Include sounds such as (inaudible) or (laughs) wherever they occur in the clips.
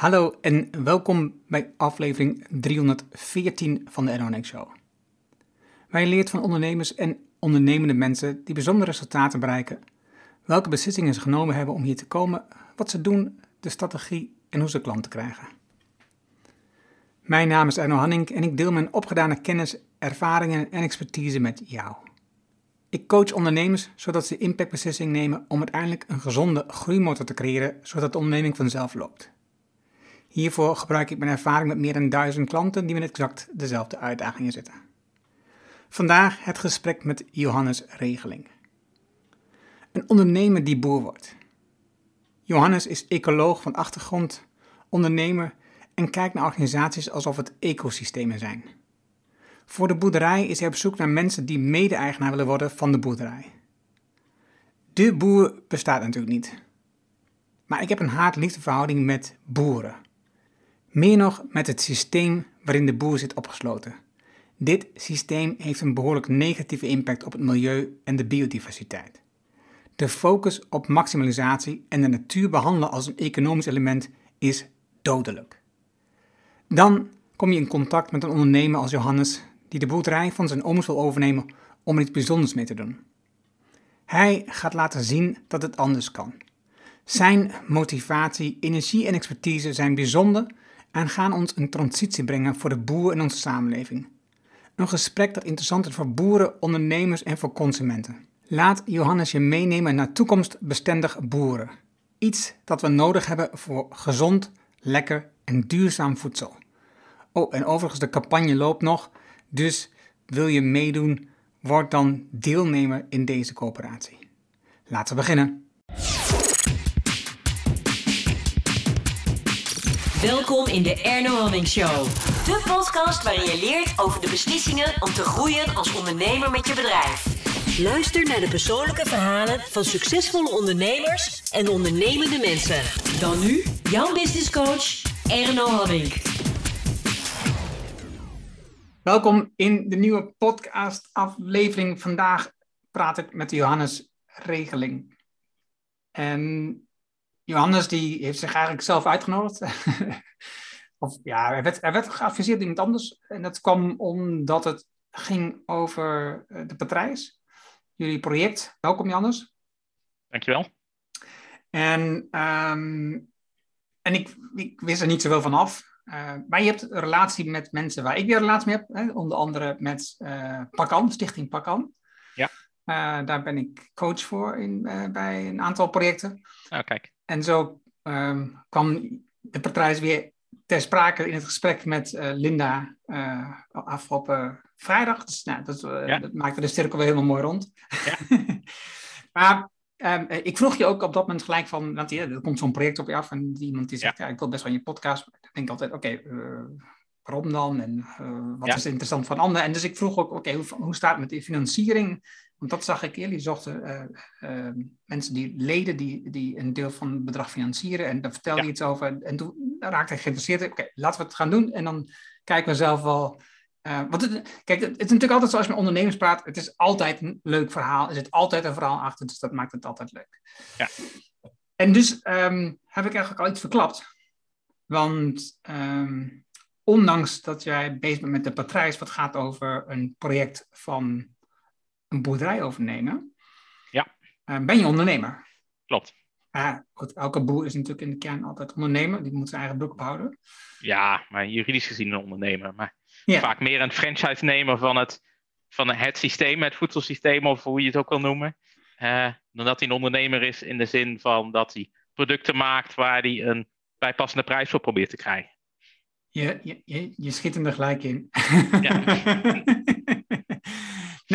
Hallo en welkom bij aflevering 314 van de Eronic Show. Wij leert van ondernemers en ondernemende mensen die bijzondere resultaten bereiken, welke beslissingen ze genomen hebben om hier te komen, wat ze doen, de strategie en hoe ze klanten krijgen. Mijn naam is Erno Hanning en ik deel mijn opgedane kennis, ervaringen en expertise met jou. Ik coach ondernemers zodat ze impactbeslissingen nemen om uiteindelijk een gezonde groeimotor te creëren, zodat de onderneming vanzelf loopt. Hiervoor gebruik ik mijn ervaring met meer dan duizend klanten die met exact dezelfde uitdagingen zitten. Vandaag het gesprek met Johannes Regeling. Een ondernemer die boer wordt. Johannes is ecoloog van achtergrond, ondernemer en kijkt naar organisaties alsof het ecosystemen zijn. Voor de boerderij is hij op zoek naar mensen die mede-eigenaar willen worden van de boerderij. De boer bestaat natuurlijk niet. Maar ik heb een haat-liefdeverhouding met boeren. Meer nog met het systeem waarin de boer zit opgesloten. Dit systeem heeft een behoorlijk negatieve impact op het milieu en de biodiversiteit. De focus op maximalisatie en de natuur behandelen als een economisch element is dodelijk. Dan kom je in contact met een ondernemer als Johannes, die de boerderij van zijn ooms wil overnemen om er iets bijzonders mee te doen. Hij gaat laten zien dat het anders kan. Zijn motivatie, energie en expertise zijn bijzonder en gaan ons een transitie brengen voor de boer in onze samenleving. Een gesprek dat interessant is voor boeren, ondernemers en voor consumenten. Laat Johannes je meenemen naar toekomstbestendig boeren. Iets dat we nodig hebben voor gezond, lekker en duurzaam voedsel. Oh, en overigens, de campagne loopt nog, dus wil je meedoen, word dan deelnemer in deze coöperatie. Laten we beginnen. Welkom in de Erno Hamming Show. De podcast waarin je leert over de beslissingen om te groeien als ondernemer met je bedrijf. Luister naar de persoonlijke verhalen van succesvolle ondernemers en ondernemende mensen. Dan nu, jouw business coach, Erno Hamming. Welkom in de nieuwe podcast aflevering. Vandaag praat ik met Johannes Regeling. En Johannes die heeft zich eigenlijk zelf uitgenodigd. (laughs) of ja, hij werd, hij werd geadviseerd door iemand anders. En dat kwam omdat het ging over eh, de Patrijs. Jullie project. Welkom Johannes. Dankjewel. En, um, en ik, ik wist er niet zoveel van af. Uh, maar je hebt een relatie met mensen waar ik weer een relatie mee heb. Hè? Onder andere met uh, Pakan, Stichting Pakan. Ja. Uh, daar ben ik coach voor in, bij een aantal projecten. Oh, kijk. En zo um, kwam de partij weer ter sprake in het gesprek met uh, Linda uh, afgelopen vrijdag. Dus nou, dat, uh, ja. dat, maakte de cirkel weer helemaal mooi rond. Ja. (laughs) maar um, ik vroeg je ook op dat moment gelijk van, want ja, er komt zo'n project op je af en iemand die zegt, ja. ik wil best wel je podcast. Ik denk altijd, oké, okay, waarom dan? En wat is interessant van anderen? En dus ik vroeg ook, oké, okay, hoe, hoe staat het met de financiering? Want dat zag ik eerder. Die zochten uh, uh, mensen die leden die, die een deel van het bedrag financieren. En daar vertelde ja. iets over. En toen raakte ik geïnteresseerd. Oké, okay, laten we het gaan doen. En dan kijken we zelf wel. Uh, want het, kijk, het, het, is natuurlijk altijd zoals je met ondernemers praat. Het is altijd een leuk verhaal. Er zit altijd een verhaal achter. Dus dat maakt het altijd leuk. Ja. En dus um, heb ik eigenlijk al iets verklapt. Want um, ondanks dat jij bezig bent met de patrijs, wat gaat over een project van een boerderij overnemen, ja. Uh, ben je ondernemer. Klopt. Uh, goed, elke boer is natuurlijk in de kern altijd ondernemer. Die moet zijn eigen broek ophouden. Ja, maar juridisch gezien een ondernemer. Maar ja. vaak meer een franchise-nemer van het, van het systeem, het voedselsysteem, of hoe je het ook wil noemen. Uh, dan dat hij een ondernemer is in de zin van dat hij producten maakt waar hij een bijpassende prijs voor probeert te krijgen. Je, je, je, je schiet hem er gelijk in. Ja. (laughs)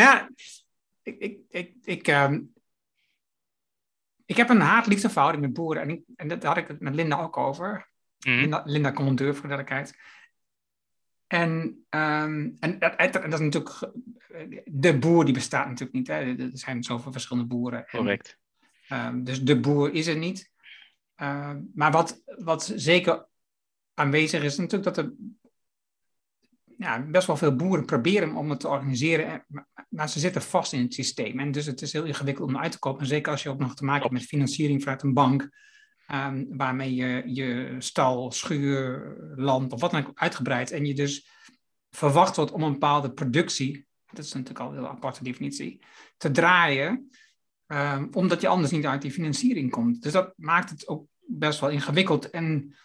nou, ik, ik, ik, ik, um, ik heb een haat-liefde verhouding met boeren. En, ik, en dat had ik het met Linda ook over. Mm. Linda, Linda commandeur, voor de duidelijkheid. En, um, en, dat, en dat is natuurlijk... De boer die bestaat natuurlijk niet. Hè. Er zijn zoveel verschillende boeren. En, Correct. Um, dus de boer is er niet. Uh, maar wat, wat zeker aanwezig is, natuurlijk dat er ja, best wel veel boeren proberen om het te organiseren, maar ze zitten vast in het systeem. En dus het is heel ingewikkeld om uit te komen. En zeker als je ook nog te maken hebt met financiering vanuit een bank. um, waarmee je je stal, schuur, land of wat dan ook uitgebreid. En je dus verwacht wordt om een bepaalde productie, dat is natuurlijk al een heel aparte definitie, te draaien, um, omdat je anders niet uit die financiering komt. Dus dat maakt het ook best wel ingewikkeld. En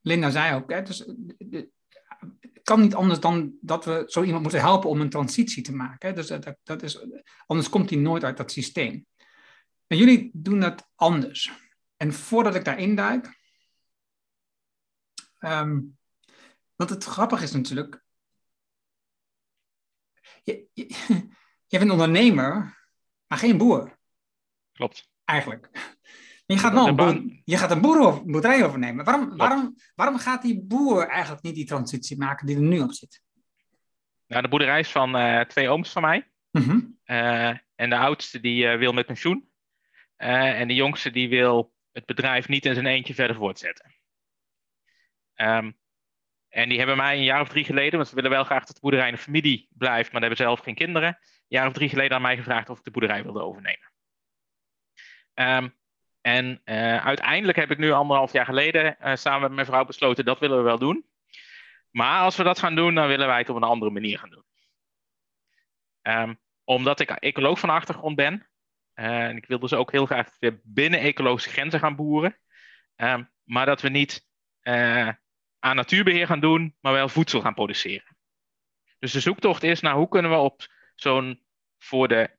Linda zei ook, hè, dus, het kan niet anders dan dat we zo iemand moeten helpen om een transitie te maken. Dus dat, dat is, anders komt hij nooit uit dat systeem. En jullie doen dat anders. En voordat ik daarin duik, um, want het grappige is natuurlijk, je, je, (laughs) je bent ondernemer, maar geen boer. Klopt. Eigenlijk. Je gaat, wel een, boer, je gaat een boerderij overnemen. Waarom, waarom, waarom gaat die boer eigenlijk niet die transitie maken die er nu op zit? Nou, de boerderij is van uh, twee ooms van mij. Mhm. Uh, en de oudste die uh, wil met pensioen. en de jongste die wil het bedrijf niet in zijn eentje verder voortzetten. Um, en die hebben mij een jaar of drie geleden, want ze willen wel graag dat de boerderij de familie blijft, maar hebben zelf geen kinderen, een jaar of drie geleden aan mij gevraagd of ik de boerderij wilde overnemen. Um, en uh, uiteindelijk heb ik nu anderhalf jaar geleden uh, samen met mijn vrouw besloten dat willen we wel doen. Maar als we dat gaan doen, dan willen wij het op een andere manier gaan doen. Um, omdat ik ecoloog van achtergrond ben, uh, en ik wil dus ook heel graag weer binnen ecologische grenzen gaan boeren. Um, maar dat we niet aan natuurbeheer gaan doen, maar wel voedsel gaan produceren. Dus de zoektocht is naar hoe kunnen we op zo'n voor de,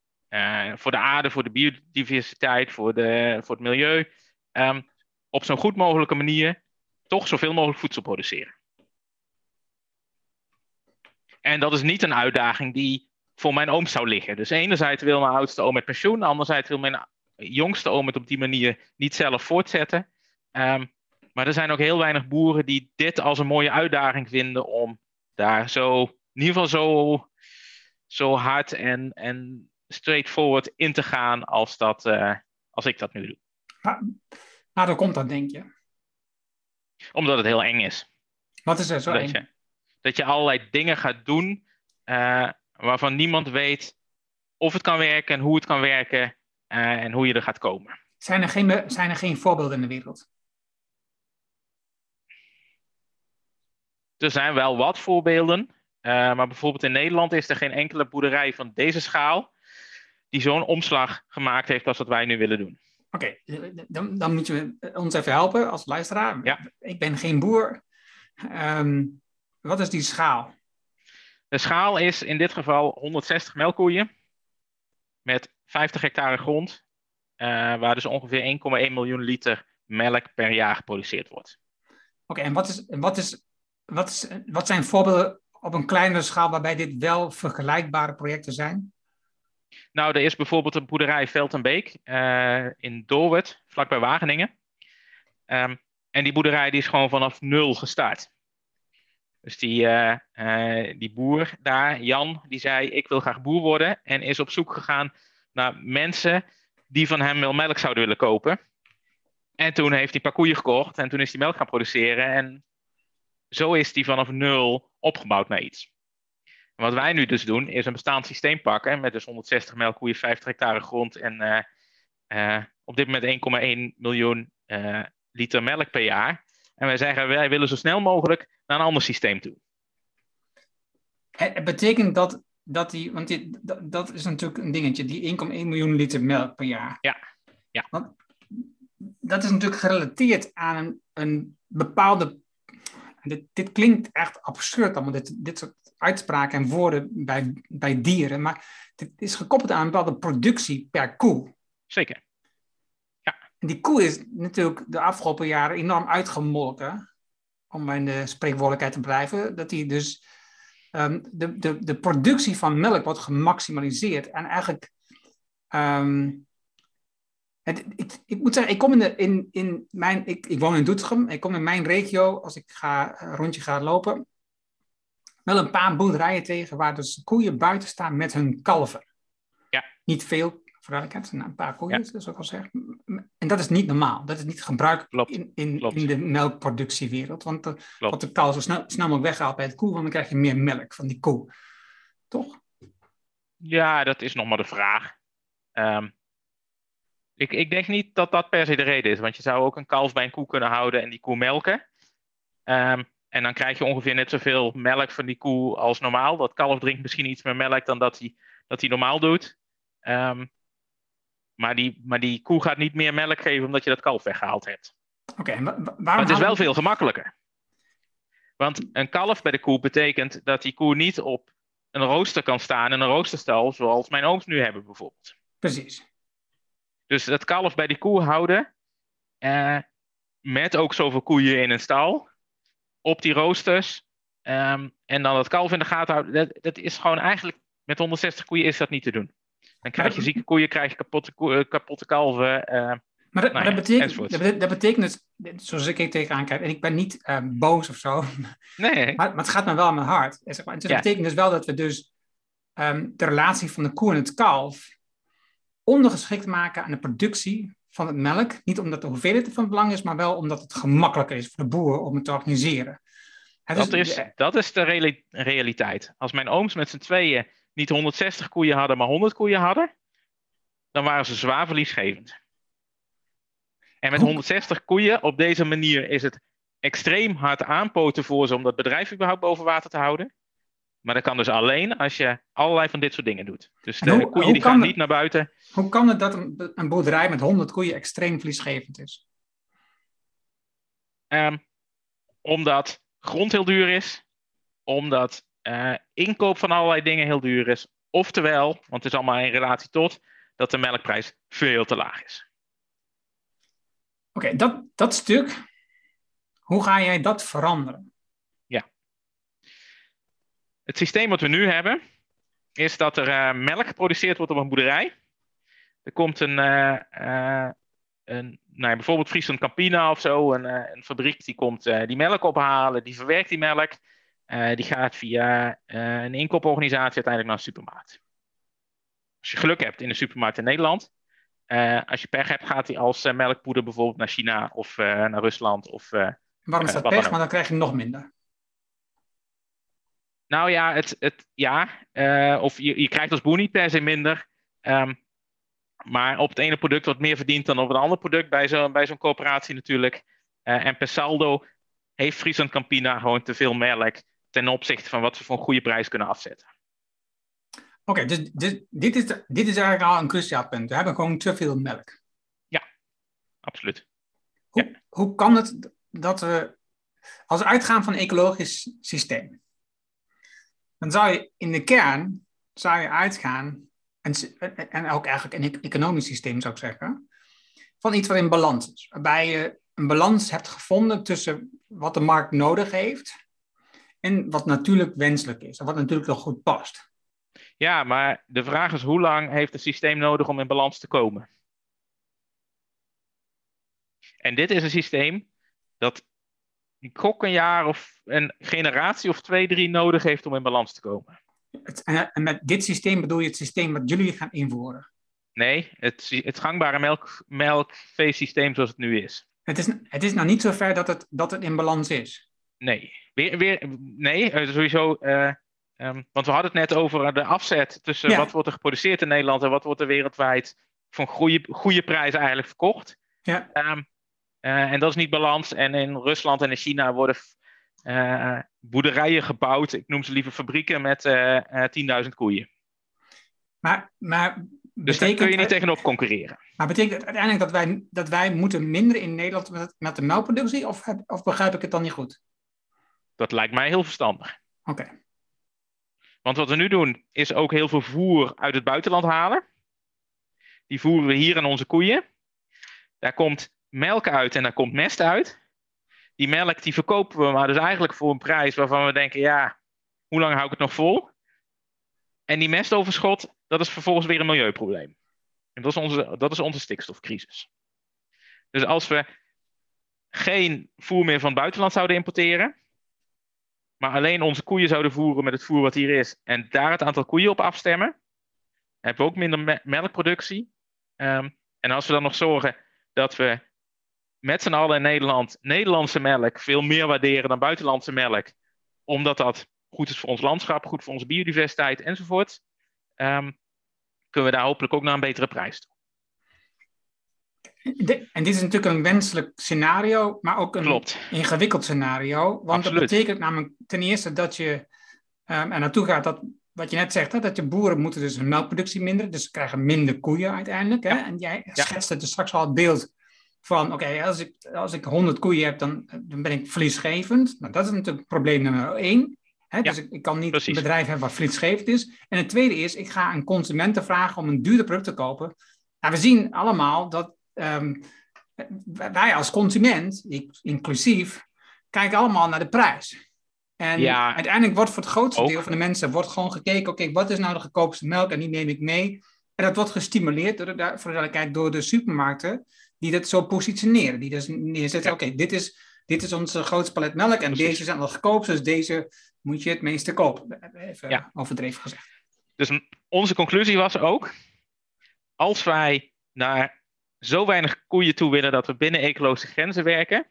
voor de aarde, voor de biodiversiteit, voor, de, voor het milieu, um, op zo'n goed mogelijke manier toch zoveel mogelijk voedsel produceren. En dat is niet een uitdaging die voor mijn oom zou liggen. Dus enerzijds wil mijn oudste oom met pensioen, anderzijds wil mijn jongste oom het op die manier niet zelf voortzetten. Um, maar er zijn ook heel weinig boeren die dit als een mooie uitdaging vinden om daar zo, in ieder geval zo, zo hard en, en straightforward in te gaan als, dat, uh, als ik dat nu doe. Maar, maar hoe komt dat, denk je? Omdat het heel eng is. Wat is er zo dat eng? Je, dat je allerlei dingen gaat doen uh, waarvan niemand weet of het kan werken en hoe het kan werken uh, en hoe je er gaat komen. Zijn er, geen, zijn er geen voorbeelden in de wereld? Er zijn wel wat voorbeelden, uh, maar bijvoorbeeld in Nederland is er geen enkele boerderij van deze schaal die zo'n omslag gemaakt heeft als wat wij nu willen doen. Oké, okay, dan, dan, moet je ons even helpen als luisteraar. Ja. Ik ben geen boer. Um, wat is die schaal? De schaal is in dit geval 160 melkkoeien met 50 hectare grond, uh, waar dus ongeveer 1,1 miljoen liter melk per jaar geproduceerd wordt. Oké, en wat is, wat is wat, is, wat zijn voorbeelden op een kleinere schaal waarbij dit wel vergelijkbare projecten zijn? Nou, er is bijvoorbeeld een boerderij Veld en Beek uh, in Doorwerd, vlakbij Wageningen. Um, en die boerderij die is gewoon vanaf nul gestart. Dus die, uh, uh, die boer daar, Jan, die zei: Ik wil graag boer worden. En is op zoek gegaan naar mensen die van hem wel melk zouden willen kopen. En toen heeft hij een koeien gekocht en toen is hij melk gaan produceren. En zo is die vanaf nul opgebouwd naar iets. Wat wij nu dus doen, is een bestaand systeem pakken met dus 160 melkkoeien, 50 hectare grond en uh, uh, op dit moment 1,1 miljoen uh, liter melk per jaar. En wij zeggen, wij willen zo snel mogelijk naar een ander systeem toe. Het betekent dat, dat die, want die, dat, dat, is natuurlijk een dingetje, die 1,1 miljoen liter melk per jaar. Ja. ja. Want dat is natuurlijk gerelateerd aan een, een bepaalde dit, dit klinkt echt absurd allemaal, dit, dit soort uitspraken en woorden bij, bij dieren, maar dit is gekoppeld aan een bepaalde productie per koe. Zeker. Ja. En die koe is natuurlijk de afgelopen jaren enorm uitgemolken, om in de spreekwoordelijkheid te blijven, dat die dus um, de, de, de productie van melk wordt gemaximaliseerd en eigenlijk um, het, ik, ik, moet zeggen, ik kom in, de, in, in mijn, ik, ik woon in Doetinchem, ik kom in mijn regio, als ik ga, een rondje ga lopen, wel een paar boerderijen tegen waar dus koeien buiten staan met hun kalver. Ja. Niet veel, vooruitlijkheid, een paar koeien, ja. zoals ik al zeg. En dat is niet normaal, dat is niet gebruikt in, in, in de melkproductiewereld, want de, wat de kalver zo snel, snel mogelijk weggehaald bij het koe, want dan krijg je meer melk van die koe. Toch? Ja, dat is nog maar de vraag. Um, Ik, ik denk niet dat dat per se de reden is. Want je zou ook een kalf bij een koe kunnen houden en die koe melken. Ehm, en dan krijg je ongeveer net zoveel melk van die koe als normaal. Dat kalf drinkt misschien iets meer melk dan dat hij, dat hij normaal doet. Um, maar, die, maar die koe gaat niet meer melk geven omdat je dat kalf weggehaald hebt. Oké, okay, waarom maar het is wel veel gemakkelijker. Want een kalf bij de koe betekent dat die koe niet op een rooster kan staan in een roosterstal, zoals mijn ooms nu hebben bijvoorbeeld. Precies. Dus dat kalf bij die koe houden, eh, met ook zoveel koeien in een stal, op die roosters, ehm, en dan het kalf in de gaten houden, dat, dat is gewoon eigenlijk, met 160 koeien is dat niet te doen. Dan krijg je zieke koeien, krijg je kapotte, eh, kapotte kalven. Uh, maar, dat, nou dat, betekent, dat, betekent, dus, zoals ik er tegenaan kijk, en ik ben niet uh, boos of zo, (laughs) nee. maar, maar, het gaat me wel aan mijn hart. Dus dat betekent dus wel dat we dus um, de relatie van de koe en het kalf ondergeschikt maken aan de productie van het melk. Niet omdat de hoeveelheid van belang is, maar wel omdat het gemakkelijker is voor de boer om het te organiseren. dat, is, dat is de realiteit. Als mijn ooms met z'n tweeën niet 160 koeien hadden, maar 100 koeien hadden, dan waren ze zwaar verliesgevend. En met 160 koeien op deze manier is het extreem hard aanpoten voor ze om dat bedrijf überhaupt boven water te houden. Maar dat kan dus alleen als je allerlei van dit soort dingen doet. Dus de koeien die gaan niet naar buiten. Hoe kan het dat een, een boerderij met 100 koeien extreem verliesgevend is? Um, omdat grond heel duur is. Omdat uh, inkoop van allerlei dingen heel duur is. Oftewel, want het is allemaal in relatie tot, dat de melkprijs veel te laag is. Oké, dat, dat stuk, hoe ga jij dat veranderen? Ja. Het systeem wat we nu hebben, is dat er uh, melk geproduceerd wordt op een boerderij. Er komt een, uh, een nou, bijvoorbeeld Friesland Campina of zo, een, een fabriek die komt die melk ophalen, die verwerkt die melk. Uh, die gaat via uh, een inkooporganisatie uiteindelijk naar een supermarkt. Als je geluk hebt in een supermarkt in Nederland. Uh, als je pech hebt, gaat hij als melkpoeder bijvoorbeeld naar China of naar Rusland. Of, Waarom is dat pech? Maar dan krijg je nog minder. Nou ja, het, het, ja of je, je krijgt als boer niet per se minder. Um, maar op het ene product wat meer verdient dan op het andere product bij zo'n bij zo'n coöperatie natuurlijk. en per saldo heeft Friesland Campina gewoon te veel melk ten opzichte van wat ze voor een goede prijs kunnen afzetten. Oké, dus dit, dit, is, dit is eigenlijk al een cruciaal punt. We hebben gewoon te veel melk. Ja, absoluut. Hoe, ja. hoe kan het dat we, als we uitgaan van een ecologisch systeem, dan zou je in de kern zou je uitgaan, en, en ook eigenlijk een economisch systeem zou ik zeggen, van iets wat in balans is. Waarbij je een balans hebt gevonden tussen wat de markt nodig heeft en wat natuurlijk wenselijk is en wat natuurlijk nog goed past. Ja, maar de vraag is hoe lang heeft het systeem nodig om in balans te komen? En dit is een systeem dat ik gok een jaar of een generatie of twee, drie nodig heeft om in balans te komen. En met dit systeem bedoel je het systeem wat jullie gaan invoeren? Nee, het, het gangbare melk, melkveesysteem zoals het nu is. Het is, het is nou niet zo ver dat het, dat het in balans is. Nee, weer, weer, nee eh, sowieso. Uh, um, want we hadden het net over de afzet tussen ja. wat wordt er geproduceerd in Nederland en wat wordt er wereldwijd voor goede, goede prijzen eigenlijk verkocht. Ja. Um, uh, en dat is niet balans. En in Rusland en in China worden uh, boerderijen gebouwd. Ik noem ze liever fabrieken met 10.000 koeien. Maar, maar dus daar kun je niet tegenop concurreren. Maar betekent het uiteindelijk dat wij, dat wij moeten minderen in Nederland met, met de melkproductie? Of, of begrijp ik het dan niet goed? Dat lijkt mij heel verstandig. Oké. Want wat we nu doen, is ook heel veel voer uit het buitenland halen. Die voeren we hier aan onze koeien. Daar komt melk uit en daar komt mest uit. Die melk die verkopen we maar dus eigenlijk voor een prijs waarvan we denken, ja, hoe lang hou ik het nog vol? En die mestoverschot, dat is vervolgens weer een milieuprobleem. En dat is onze, dat is onze stikstofcrisis. Dus als we geen voer meer van het buitenland zouden importeren, maar alleen onze koeien zouden voeren met het voer wat hier is, en daar het aantal koeien op afstemmen, hebben we ook minder melkproductie. Um, en als we dan nog zorgen dat we met z'n allen in Nederland Nederlandse melk veel meer waarderen dan buitenlandse melk, omdat dat goed is voor ons landschap, goed voor onze biodiversiteit enzovoort, um, kunnen we daar hopelijk ook naar een betere prijs toe. en dit is natuurlijk een wenselijk scenario, maar ook een ingewikkeld scenario. Want dat betekent namelijk ten eerste dat je um, er naartoe gaat dat, wat je net zegt, hè, dat je boeren moeten dus hun melkproductie minderen, dus ze krijgen minder koeien uiteindelijk. Hè? En jij ja. schetste dus straks al het beeld van, oké, als, ik, als ik 100 koeien heb, dan, dan ben ik verliesgevend. Nou, dat is natuurlijk probleem nummer één. Hè? dus ik, ik, kan niet een bedrijf hebben wat verliesgevend is. En het tweede is, ik ga aan consumenten vragen om een duurder product te kopen. Nou, we zien allemaal dat um, wij als consument, inclusief, kijken allemaal naar de prijs. En uiteindelijk wordt voor het grootste deel van de mensen wordt gewoon gekeken, oké, wat is nou de goedkoopste melk en die neem ik mee. En dat wordt gestimuleerd door de, voor de door de supermarkten die dat zo positioneren. Die dus neerzetten, oké, dit, is, dit is onze grootste palet melk en deze zijn al goedkoop, dus deze moet je het meeste kopen. Even ja. overdreven gezegd. Dus onze conclusie was ook, als wij naar zo weinig koeien toe willen dat we binnen ecologische grenzen werken,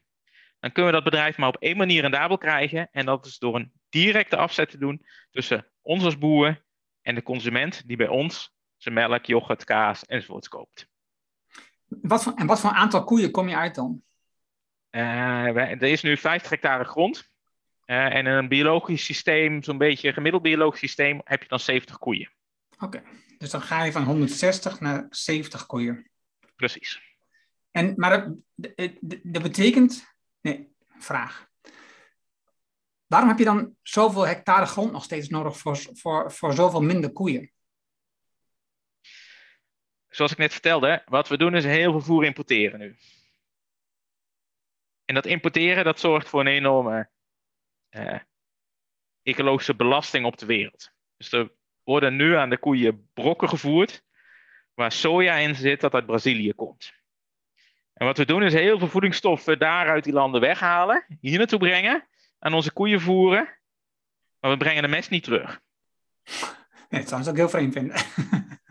dan kunnen we dat bedrijf maar op één manier rendabel krijgen. En dat is door een directe afzet te doen tussen ons als boeren en de consument die bij ons zijn melk, yoghurt, kaas enzovoort koopt. Wat voor, en wat voor aantal koeien kom je uit dan? Uh, er is nu 50 hectare grond. Uh, en in een biologisch systeem, zo'n beetje een gemiddeld biologisch systeem, heb je dan 70 koeien. Oké, dus dan ga je van 160 naar 70 koeien. Precies. En, maar dat, dat betekent, nee, vraag. Waarom heb je dan zoveel hectare grond nog steeds nodig voor, voor, voor zoveel minder koeien? Zoals ik net vertelde, wat we doen is heel veel voer importeren nu. En dat importeren, dat zorgt voor een enorme uh, ecologische belasting op de wereld. Dus er worden nu aan de koeien brokken gevoerd waar soja in zit dat uit Brazilië komt. En wat we doen is heel veel voedingsstoffen daar uit die landen weghalen, hier naartoe brengen, aan onze koeien voeren, maar we brengen de mest niet terug. Dat zou ik heel vreemd vinden. (laughs)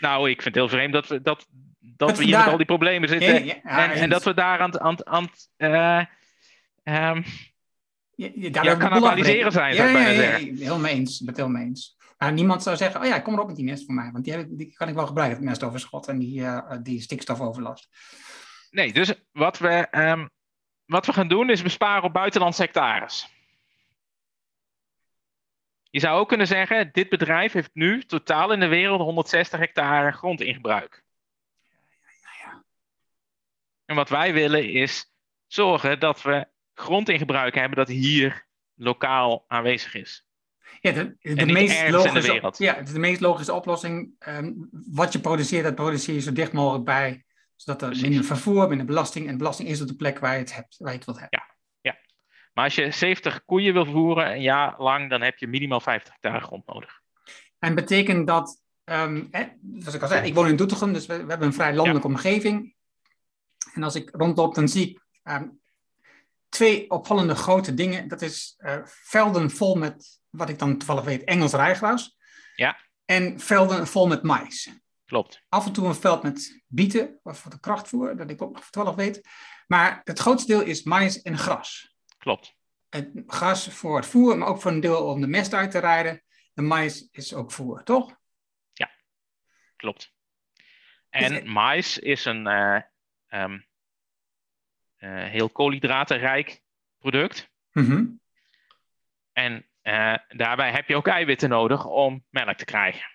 Nou, ik vind het heel vreemd dat we, dat, dat we hier met al die problemen zitten. en, en, dat we daar aan, aan, aan uh, um, ja, cannibaliseren zijn, zou ik bijna zeggen. Heel mee eens, met heel mee eens. Maar niemand zou zeggen, oh ja, kom erop met die mest voor mij. Want die, die kan ik wel gebruiken, het mestoverschot en die, uh, die stikstofoverlast. Nee, dus wat we, um, wat we gaan doen is besparen op buitenlandse hectares. Je zou ook kunnen zeggen, dit bedrijf heeft nu totaal in de wereld 160 hectare grond in gebruik. En wat wij willen is zorgen dat we grond in gebruik hebben dat hier lokaal aanwezig is. Ja, de, de meest logische, ja, de meest logische oplossing. Um, wat je produceert, dat produceer je zo dicht mogelijk bij. Zodat er minder vervoer, minder belasting. En belasting is op de plek waar je het, hebt, waar je het wilt hebben. Ja. Maar als je 70 koeien wil voeren een jaar lang, dan heb je minimaal 50 hectare grond nodig. En betekent dat, um, hè, zoals ik al zei, ik woon in Doetinchem, dus we, we hebben een vrij landelijke omgeving. En als ik rondloop, dan zie ik um, twee opvallende grote dingen. Dat is uh, velden vol met wat ik dan toevallig weet, Engels rijgras. Ja. En velden vol met mais. Klopt. Af en toe een veld met bieten, of voor de krachtvoer, dat ik ook nog toevallig weet. Maar het grootste deel is mais en gras. Klopt. Het gras voor het voer, maar ook voor een deel om de mest uit te rijden. De mais is ook voer, toch? Ja, klopt. En dus, mais is een uh, um, uh, heel koolhydratenrijk product. Mm En uh, daarbij heb je ook eiwitten nodig om melk te krijgen.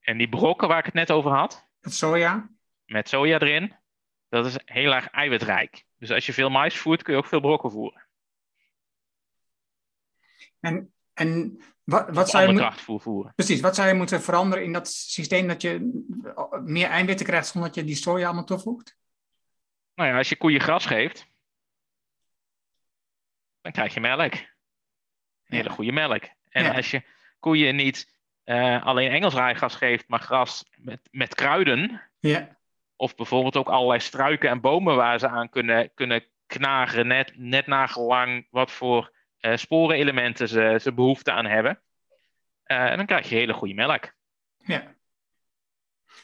En die brokken waar ik het net over had. Met soja? Met soja erin. Dat is heel erg eiwitrijk. Dus als je veel mais voert, kun je ook veel brokken voeren. En, en wat, wat zou je voeren. Precies, wat zou je moeten veranderen in dat systeem dat je meer eiwitten krijgt zonder dat je die soja allemaal toevoegt? Nou ja, als je koeien gras geeft, dan krijg je melk hele goede melk. En als je koeien niet uh, alleen Engels rijgras geeft, maar gras met, met kruiden. Ja. Of bijvoorbeeld ook allerlei struiken en bomen waar ze aan kunnen, kunnen knagen, net, net nagelang wat voor uh, sporenelementen ze, ze behoefte aan hebben. Uh, en dan krijg je hele goede melk. Ja.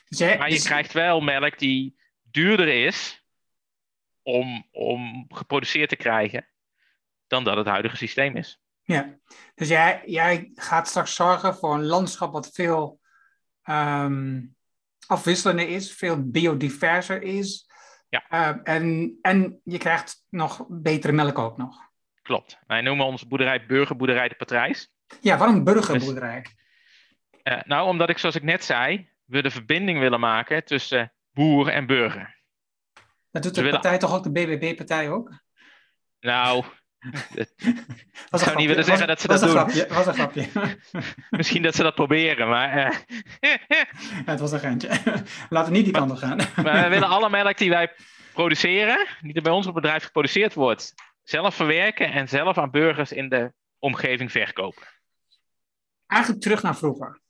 Dus maar je dus- krijgt wel melk die duurder is om, om geproduceerd te krijgen dan dat het huidige systeem is. Ja, dus jij, jij gaat straks zorgen voor een landschap wat veel um, afwisselender is, veel biodiverser is. Ja. en, en je krijgt nog betere melk ook nog. Klopt. Wij noemen onze boerderij Burgerboerderij de Patrijs. Ja, waarom burgerboerderij? Dus, nou, omdat ik, zoals ik net zei, we de verbinding willen maken tussen boer en burger. Dat doet de partij toch ook, de BBB-partij ook? Nou, (laughs) ik zou niet willen zeggen dat ze dat doen. Grapje, was een grapje. (laughs) Misschien dat ze dat proberen, maar... Uh... (laughs) het was een geintje. Laten we niet die kant op gaan. maar we willen alle melk die wij produceren, die er bij ons op het bedrijf geproduceerd wordt, zelf verwerken en zelf aan burgers in de omgeving verkopen. Eigenlijk terug naar vroeger.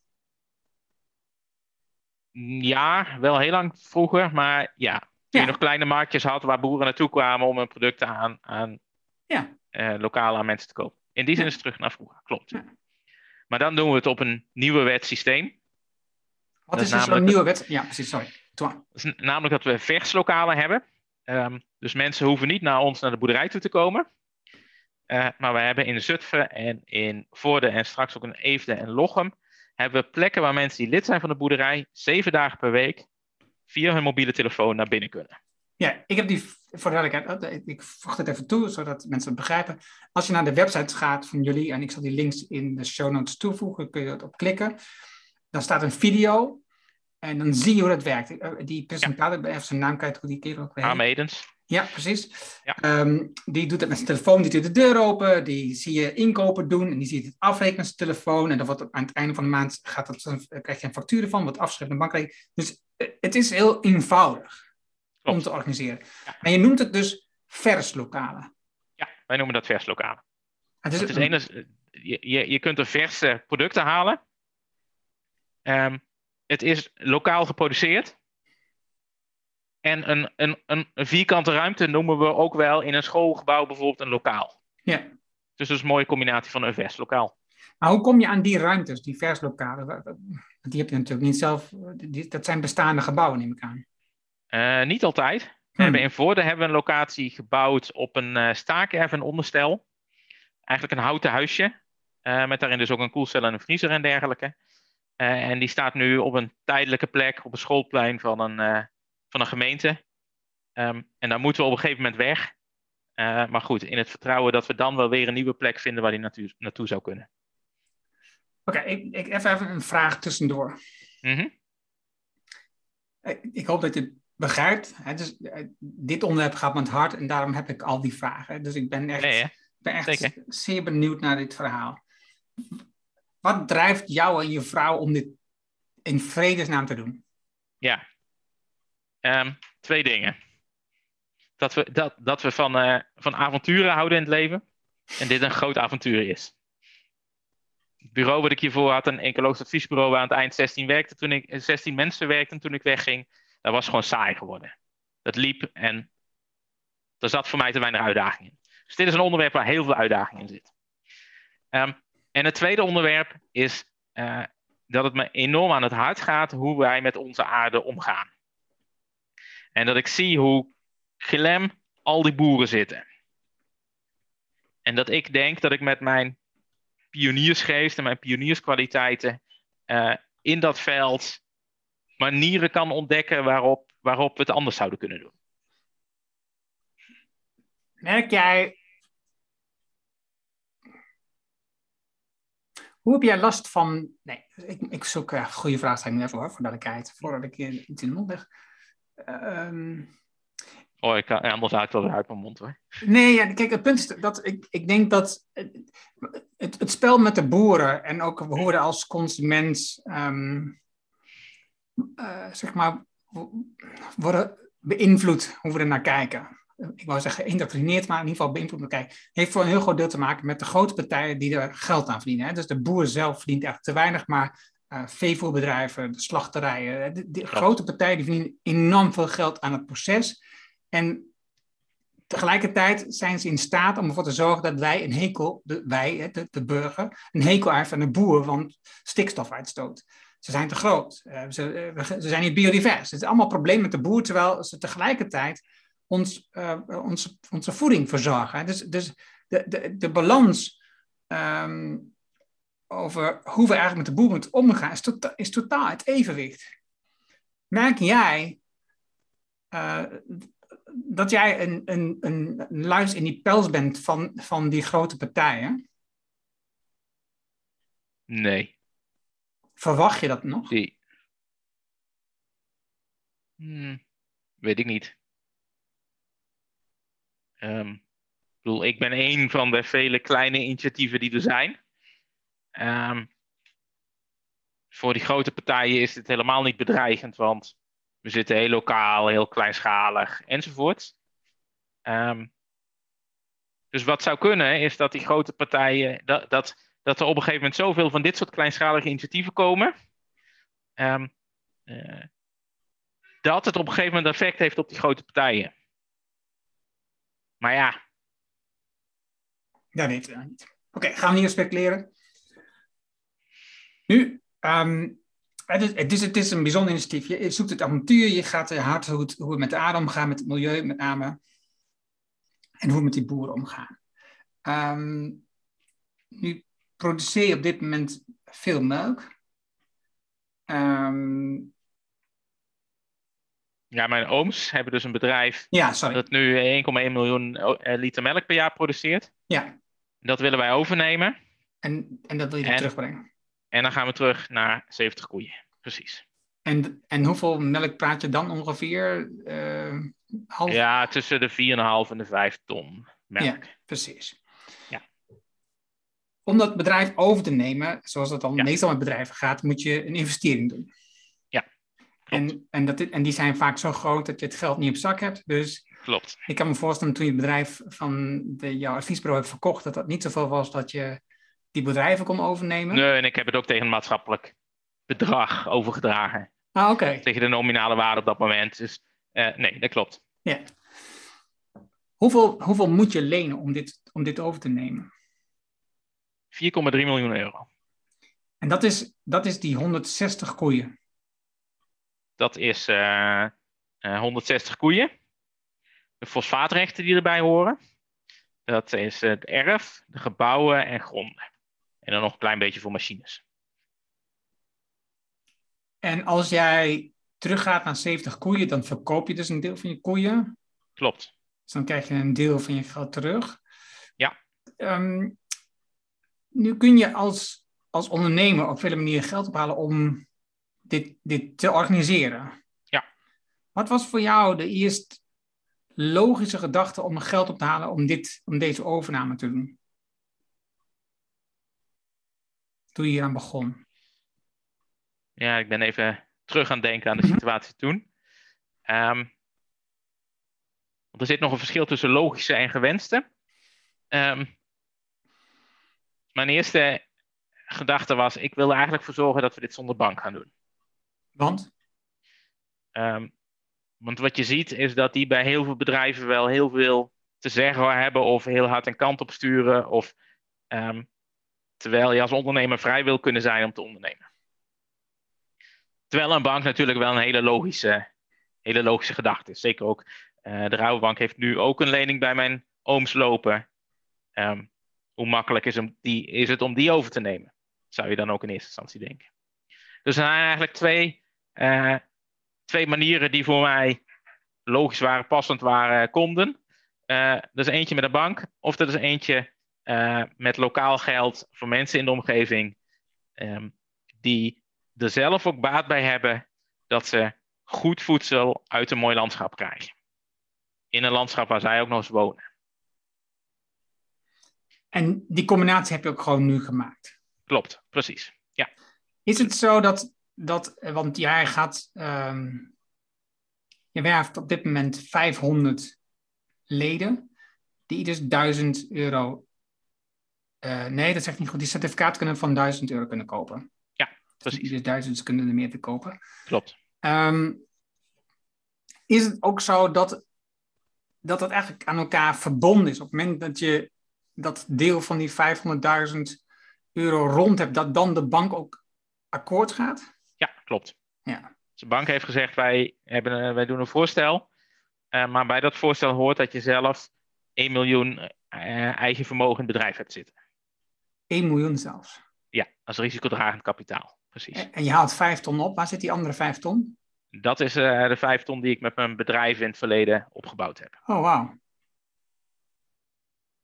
Ja, wel heel lang vroeger, maar ja. Toen je nog kleine marktjes had waar boeren naartoe kwamen om hun producten aan, aan ja. uh, lokaal aan mensen te kopen. In die zin is het terug naar vroeger, klopt. Maar dan doen we het op een nieuwe wetsysteem. Wat is, dus een nieuwe wet? Ja, precies, sorry. Namelijk dat we verslokalen hebben. Um, dus mensen hoeven niet naar ons naar de boerderij toe te komen. Uh, maar we hebben in Zutphen en in Voorde en straks ook in Eefde en Lochem... hebben we plekken waar mensen die lid zijn van de boerderij... zeven dagen per week via hun mobiele telefoon naar binnen kunnen. Ja, ik heb die voor oh, ik voeg het even toe, zodat mensen het begrijpen. Als je naar de website gaat van jullie, en ik zal die links in de show notes toevoegen, kun je op klikken. Dan staat een video en dan zie je hoe dat werkt. Eh, die presentator, ja. even zijn naam kwijt, hoe die kerel ook. Edens. Ja, precies. Ja. Um, die doet het met zijn telefoon, die doet de deur open, die zie je inkopen doen en die ziet het afrekenen met zijn telefoon. En dan wordt aan het einde van de maand gaat dat, krijg je een factuur van, wat afschrijven de bankrekening. Dus eh, het is heel eenvoudig om te organiseren. Ja. En je noemt het dus verslokalen. Ja, wij noemen dat verslokalen. Het is, het is je, je, je kunt er verse producten halen. Um, het is lokaal geproduceerd. En een, een, een, vierkante ruimte noemen we ook wel in een schoolgebouw bijvoorbeeld een lokaal. Ja. Dus dat is een mooie combinatie van een vers lokaal. Maar hoe kom je aan die ruimtes, die verslokalen? Die heb je natuurlijk niet zelf. dat zijn bestaande gebouwen, neem ik aan. Uh, niet altijd. We hmm. hebben in Voorde hebben we een locatie gebouwd op een uh, staakerf en onderstel. Eigenlijk een houten huisje. Uh, met daarin dus ook een koelcel en een vriezer en dergelijke. En die staat nu op een tijdelijke plek op een schoolplein van een, van een gemeente. Um, en daar moeten we op een gegeven moment weg. maar goed, in het vertrouwen dat we dan wel weer een nieuwe plek vinden waar die naartoe, naartoe zou kunnen. Oké, ik, ik even een vraag tussendoor. Mm -hmm. Ik hoop dat je begrijpt. Hè, dus, eh, dit onderwerp gaat me het hart en daarom heb ik al die vragen. Dus ik ben echt, ben echt zeer benieuwd naar dit verhaal. Wat drijft jou en je vrouw om dit in vredesnaam te doen? Ja, um, twee dingen. Dat we, dat, dat we van, uh, van avonturen houden in het leven. En dit een groot avontuur is. Het bureau wat ik hiervoor had, een ecologisch adviesbureau waar aan het eind 16 werkte toen ik 16 mensen werkten toen ik wegging dat was gewoon saai geworden. Dat liep en er zat voor mij te weinig uitdaging in. Dus dit is een onderwerp waar heel veel uitdaging in zit. Um, en het tweede onderwerp is uh, dat het me enorm aan het hart gaat hoe wij met onze aarde omgaan. En dat ik zie hoe klem al die boeren zitten. En dat ik denk dat ik met mijn pioniersgeest en mijn pionierskwaliteiten uh, in dat veld manieren kan ontdekken waarop, waarop we het anders zouden kunnen doen. Merk jij. Hoe heb jij last van. Nee, ik, ik zoek. Uh, goede vraag zijn nu even hoor, voor duidelijkheid. Voordat ik iets in de mond leg. Uh, oh, ik kan, anders uit wel uit mijn mond hoor. Nee, ja, kijk, het punt is dat ik, ik denk dat het, het spel met de boeren en ook we er als consument um, uh, zeg maar, worden beïnvloed hoe we er naar kijken. Ik wou zeggen geïndoctrineerd, maar in ieder geval beïnvloed kijken. Heeft voor een heel groot deel te maken met de grote partijen die er geld aan verdienen. Hè. Dus de boer zelf verdient echt te weinig, maar uh, veevoerbedrijven, de slachterijen, de, de grote partijen die verdienen enorm veel geld aan het proces. En tegelijkertijd zijn ze in staat om ervoor te zorgen dat wij een hekel, de, wij, de, de burger, een hekel heeft aan de boer, want stikstofuitstoot. Ze zijn te groot. Uh, ze, uh, ze, zijn niet biodivers. Het is allemaal probleem met de boer, terwijl ze tegelijkertijd ons, uh, onze, onze voeding verzorgen. Dus, dus de, de, de balans um, over hoe we eigenlijk met de boer moeten omgaan, is, tota is totaal het evenwicht. Merk jij dat jij een, een, een luis in die pels bent van, van die grote partijen? Nee. Verwacht je dat nog? Nee. Hmm, weet ik niet. Um, ik bedoel, ik ben een van de vele kleine initiatieven die er zijn. Um, voor die grote partijen is het helemaal niet bedreigend, want we zitten heel lokaal, heel kleinschalig enzovoort. Um, dus wat zou kunnen is dat die grote partijen, dat, dat, dat er op een gegeven moment zoveel van dit soort kleinschalige initiatieven komen, uh, dat het op een gegeven moment effect heeft op die grote partijen. Maar ja. Ja, niet. niet. Oké, gaan we hier speculeren. Nu, um, het, is, het, is, het is een bijzonder initiatief. Je zoekt het avontuur, je gaat hard hoe het, hoe met de aarde omgaan, met het milieu met name. En hoe we met die boeren omgaan. Um, nu produceer je op dit moment veel melk. Um, ja, mijn ooms hebben dus een bedrijf ja, sorry. dat nu 1,1 miljoen eh, liter melk per jaar produceert. Ja. Dat willen wij overnemen. En, en dat wil je en, terugbrengen? En dan gaan we terug naar 70 koeien. Precies. En, en hoeveel melk praat je dan ongeveer? Uh, half... Ja, tussen de 4,5 en de 5 ton melk. Ja, precies. Ja. Om dat bedrijf over te nemen, zoals dat dan meestal met bedrijven gaat, moet je een investering doen. En, en, dat, en die zijn vaak zo groot dat je het geld niet op zak hebt. Dus Klopt. Ik kan me voorstellen toen je het bedrijf van de, jouw adviesbureau hebt verkocht, dat dat niet zoveel was dat je die bedrijven kon overnemen? Nee, en ik heb het ook tegen een maatschappelijk bedrag overgedragen. Ah, oké. Tegen de nominale waarde op dat moment. Dus uh, nee, dat klopt. Ja. Hoeveel, hoeveel moet je lenen om dit, om dit over te nemen? 4,3 miljoen euro. En dat is, dat is die 160 koeien? Dat is uh, uh, 160 koeien. De fosfaatrechten die erbij horen. Dat is het erf, de gebouwen en gronden. En dan nog een klein beetje voor machines. En als jij teruggaat naar 70 koeien, dan verkoop je dus een deel van je koeien. Klopt. Dus dan krijg je een deel van je geld terug. Ja. Um, nu kun je als, als ondernemer op vele manieren geld ophalen om dit, dit te organiseren. Ja. Wat was voor jou de eerst logische gedachte om geld op te halen om, dit, om deze overname te doen? toen je hier aan begon? Ja, ik ben even terug aan het denken aan de mhm. situatie toen. Um, er zit nog een verschil tussen logische en gewenste. Um, mijn eerste gedachte was, ik wil er eigenlijk voor zorgen dat we dit zonder bank gaan doen. Want? Um, want wat je ziet is dat die bij heel veel bedrijven wel heel veel te zeggen hebben of heel hard een kant op sturen. Of Terwijl je als ondernemer vrij wil kunnen zijn om te ondernemen. Terwijl een bank natuurlijk wel een hele logische, hele logische gedachte is. Zeker ook uh, de Rouwbank heeft nu ook een lening bij mijn ooms lopen. Um, hoe makkelijk is, die, is het om die over te nemen? Zou je dan ook in eerste instantie denken. Dus er zijn eigenlijk twee, uh, twee manieren die voor mij logisch waren, passend waren, konden. Uh, er is eentje met een bank, of er is eentje uh, met lokaal geld voor mensen in de omgeving um, die er zelf ook baat bij hebben dat ze goed voedsel uit een mooi landschap krijgen. In een landschap waar zij ook nog eens wonen. En die combinatie heb je ook gewoon nu gemaakt? Klopt, precies. Ja. Is het zo dat, dat want jij gaat, um, je werft op dit moment 500 leden, die dus 1000 euro uh, nee, dat zegt niet goed. Die certificaat kunnen van 1000 euro kunnen kopen. Ja, precies. Dus 1000 kunnen er meer te kopen. Klopt. Um, is het ook zo dat, dat het eigenlijk aan elkaar verbonden is? Op het moment dat je dat deel van die 500.000 euro rond hebt, dat dan de bank ook akkoord gaat? Klopt. Ja. Dus de bank heeft gezegd, wij, hebben, uh, wij doen een voorstel. Uh, maar bij dat voorstel hoort dat je zelf 1 miljoen uh, eigen vermogen in het bedrijf hebt zitten. 1 miljoen zelfs. Ja, als risicodragend kapitaal. Precies. En, je haalt 5 ton op. Waar zit die andere 5 ton? dat is uh, de vijf ton die ik met mijn bedrijf in het verleden opgebouwd heb. Oh, wauw.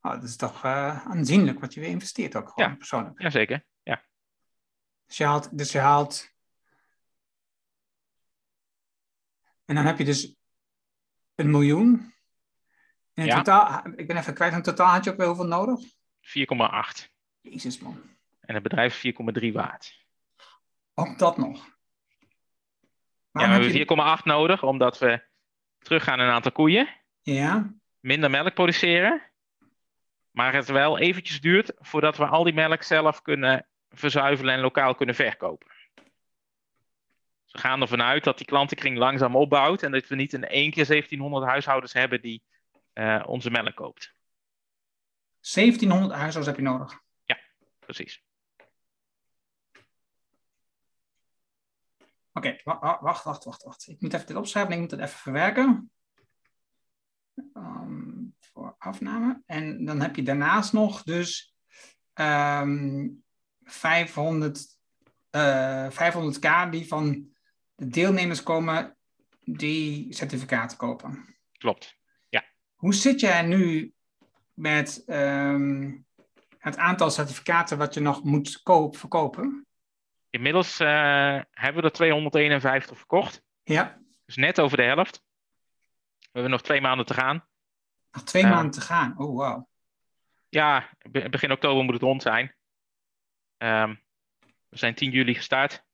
Oh, dat is toch aanzienlijk wat je weer investeert ook gewoon ja. persoonlijk. Jazeker, ja. Dus je haalt... Dus je haalt... En dan heb je dus een miljoen. En in Ja. totaal, ik ben even kwijt, in totaal had je ook wel hoeveel nodig? 4,8. Jezus man. En het bedrijf is 4,3 waard. Ook dat nog. Ja, we je- hebben 4,8 nodig omdat we teruggaan in een aantal koeien. Ja, minder melk produceren. Maar het wel eventjes duurt voordat we al die melk zelf kunnen verzuivelen en lokaal kunnen verkopen. We gaan ervan uit dat die klantenkring langzaam opbouwt en dat we niet in één keer 1700 huishoudens hebben die eh, onze melk koopt. 1700 huishoudens heb je nodig. Precies. Oké, wa- wa- wacht, wacht, wacht, wacht. Ik moet even dit opschrijven en ik moet het even verwerken. Ehm, voor afname. En dan heb je daarnaast nog dus ehm 500, eh, 500k die van de deelnemers komen die certificaten kopen. Klopt. Hoe zit jij nu met ehm, het aantal certificaten wat je nog moet koop, verkopen? Inmiddels eh, hebben we er 251 verkocht. Ja, Dus net over de helft. We hebben nog twee maanden te gaan. nog twee Ja. maanden te gaan. Oh, wauw. Ja, be- begin oktober moet het rond zijn. Ehm, we zijn 10 juli gestart.